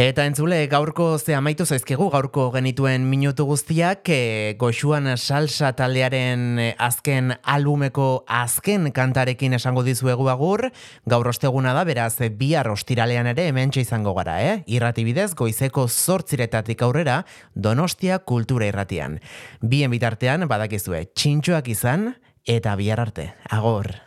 Eta entzule, gaurko ze amaitu zaizkigu, gaurko genituen minutu guztiak, e, goxuan salsa taldearen eh, azken albumeko azken kantarekin esango dizuegu agur, gaur osteguna da, beraz, bihar ostiralean ere hemen izango gara, eh? Irratibidez, goizeko zortziretatik aurrera, donostia kultura irratian. Bien bitartean, badakizue, txintxoak izan, eta bihar arte. Agor!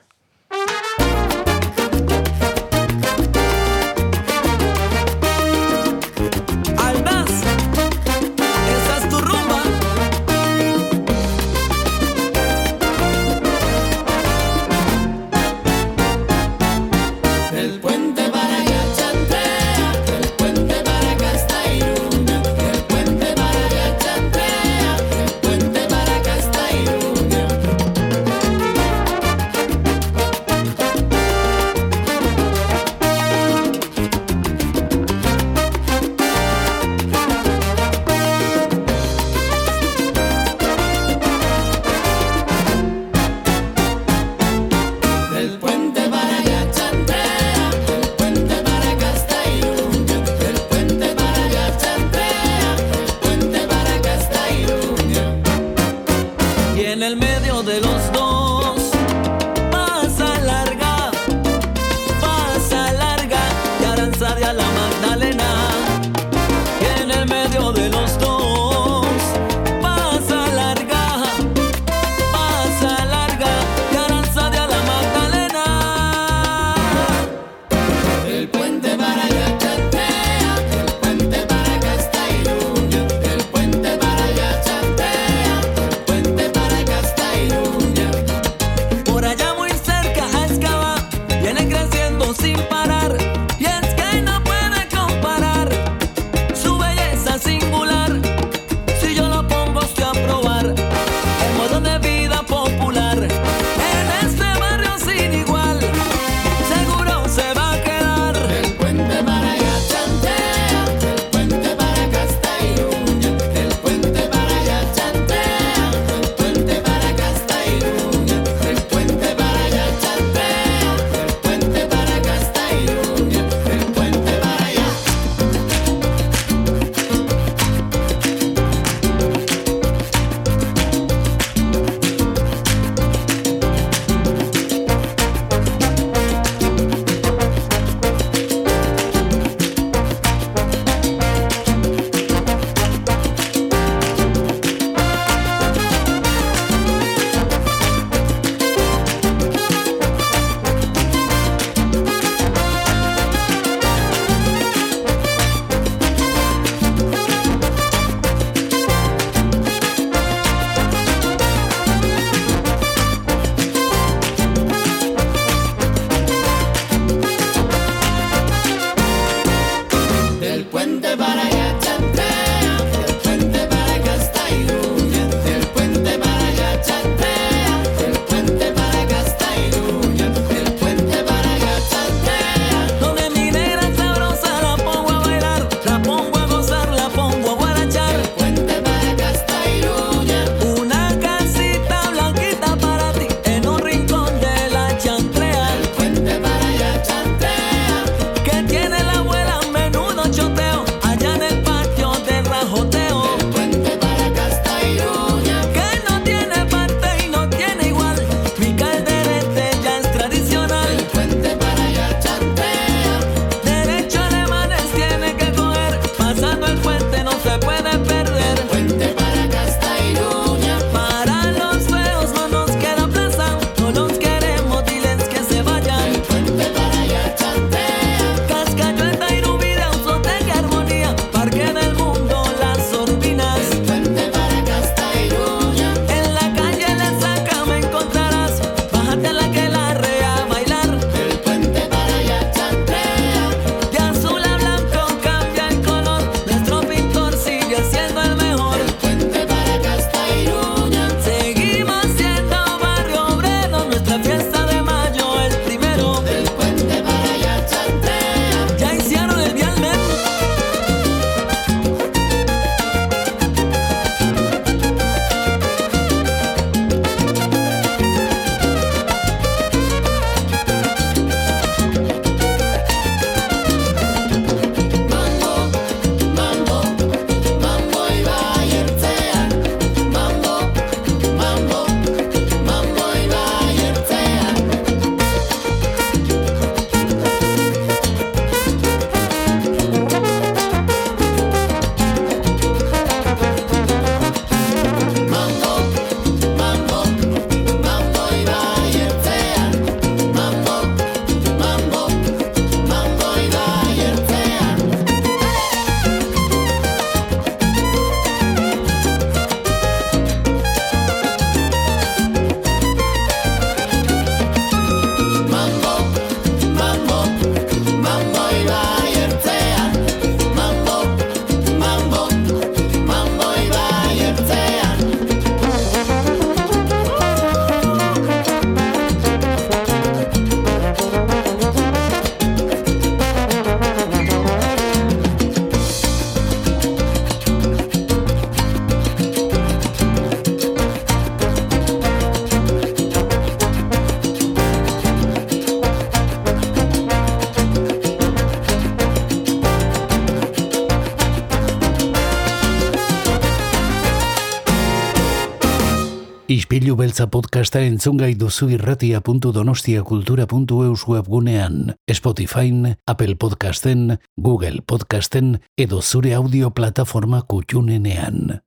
Ispilu beltza podcasta entzungai duzu irratia.donostiakultura.eus webgunean, Spotify, Apple Podcasten, Google Podcasten edo zure audio plataforma kutxunenean.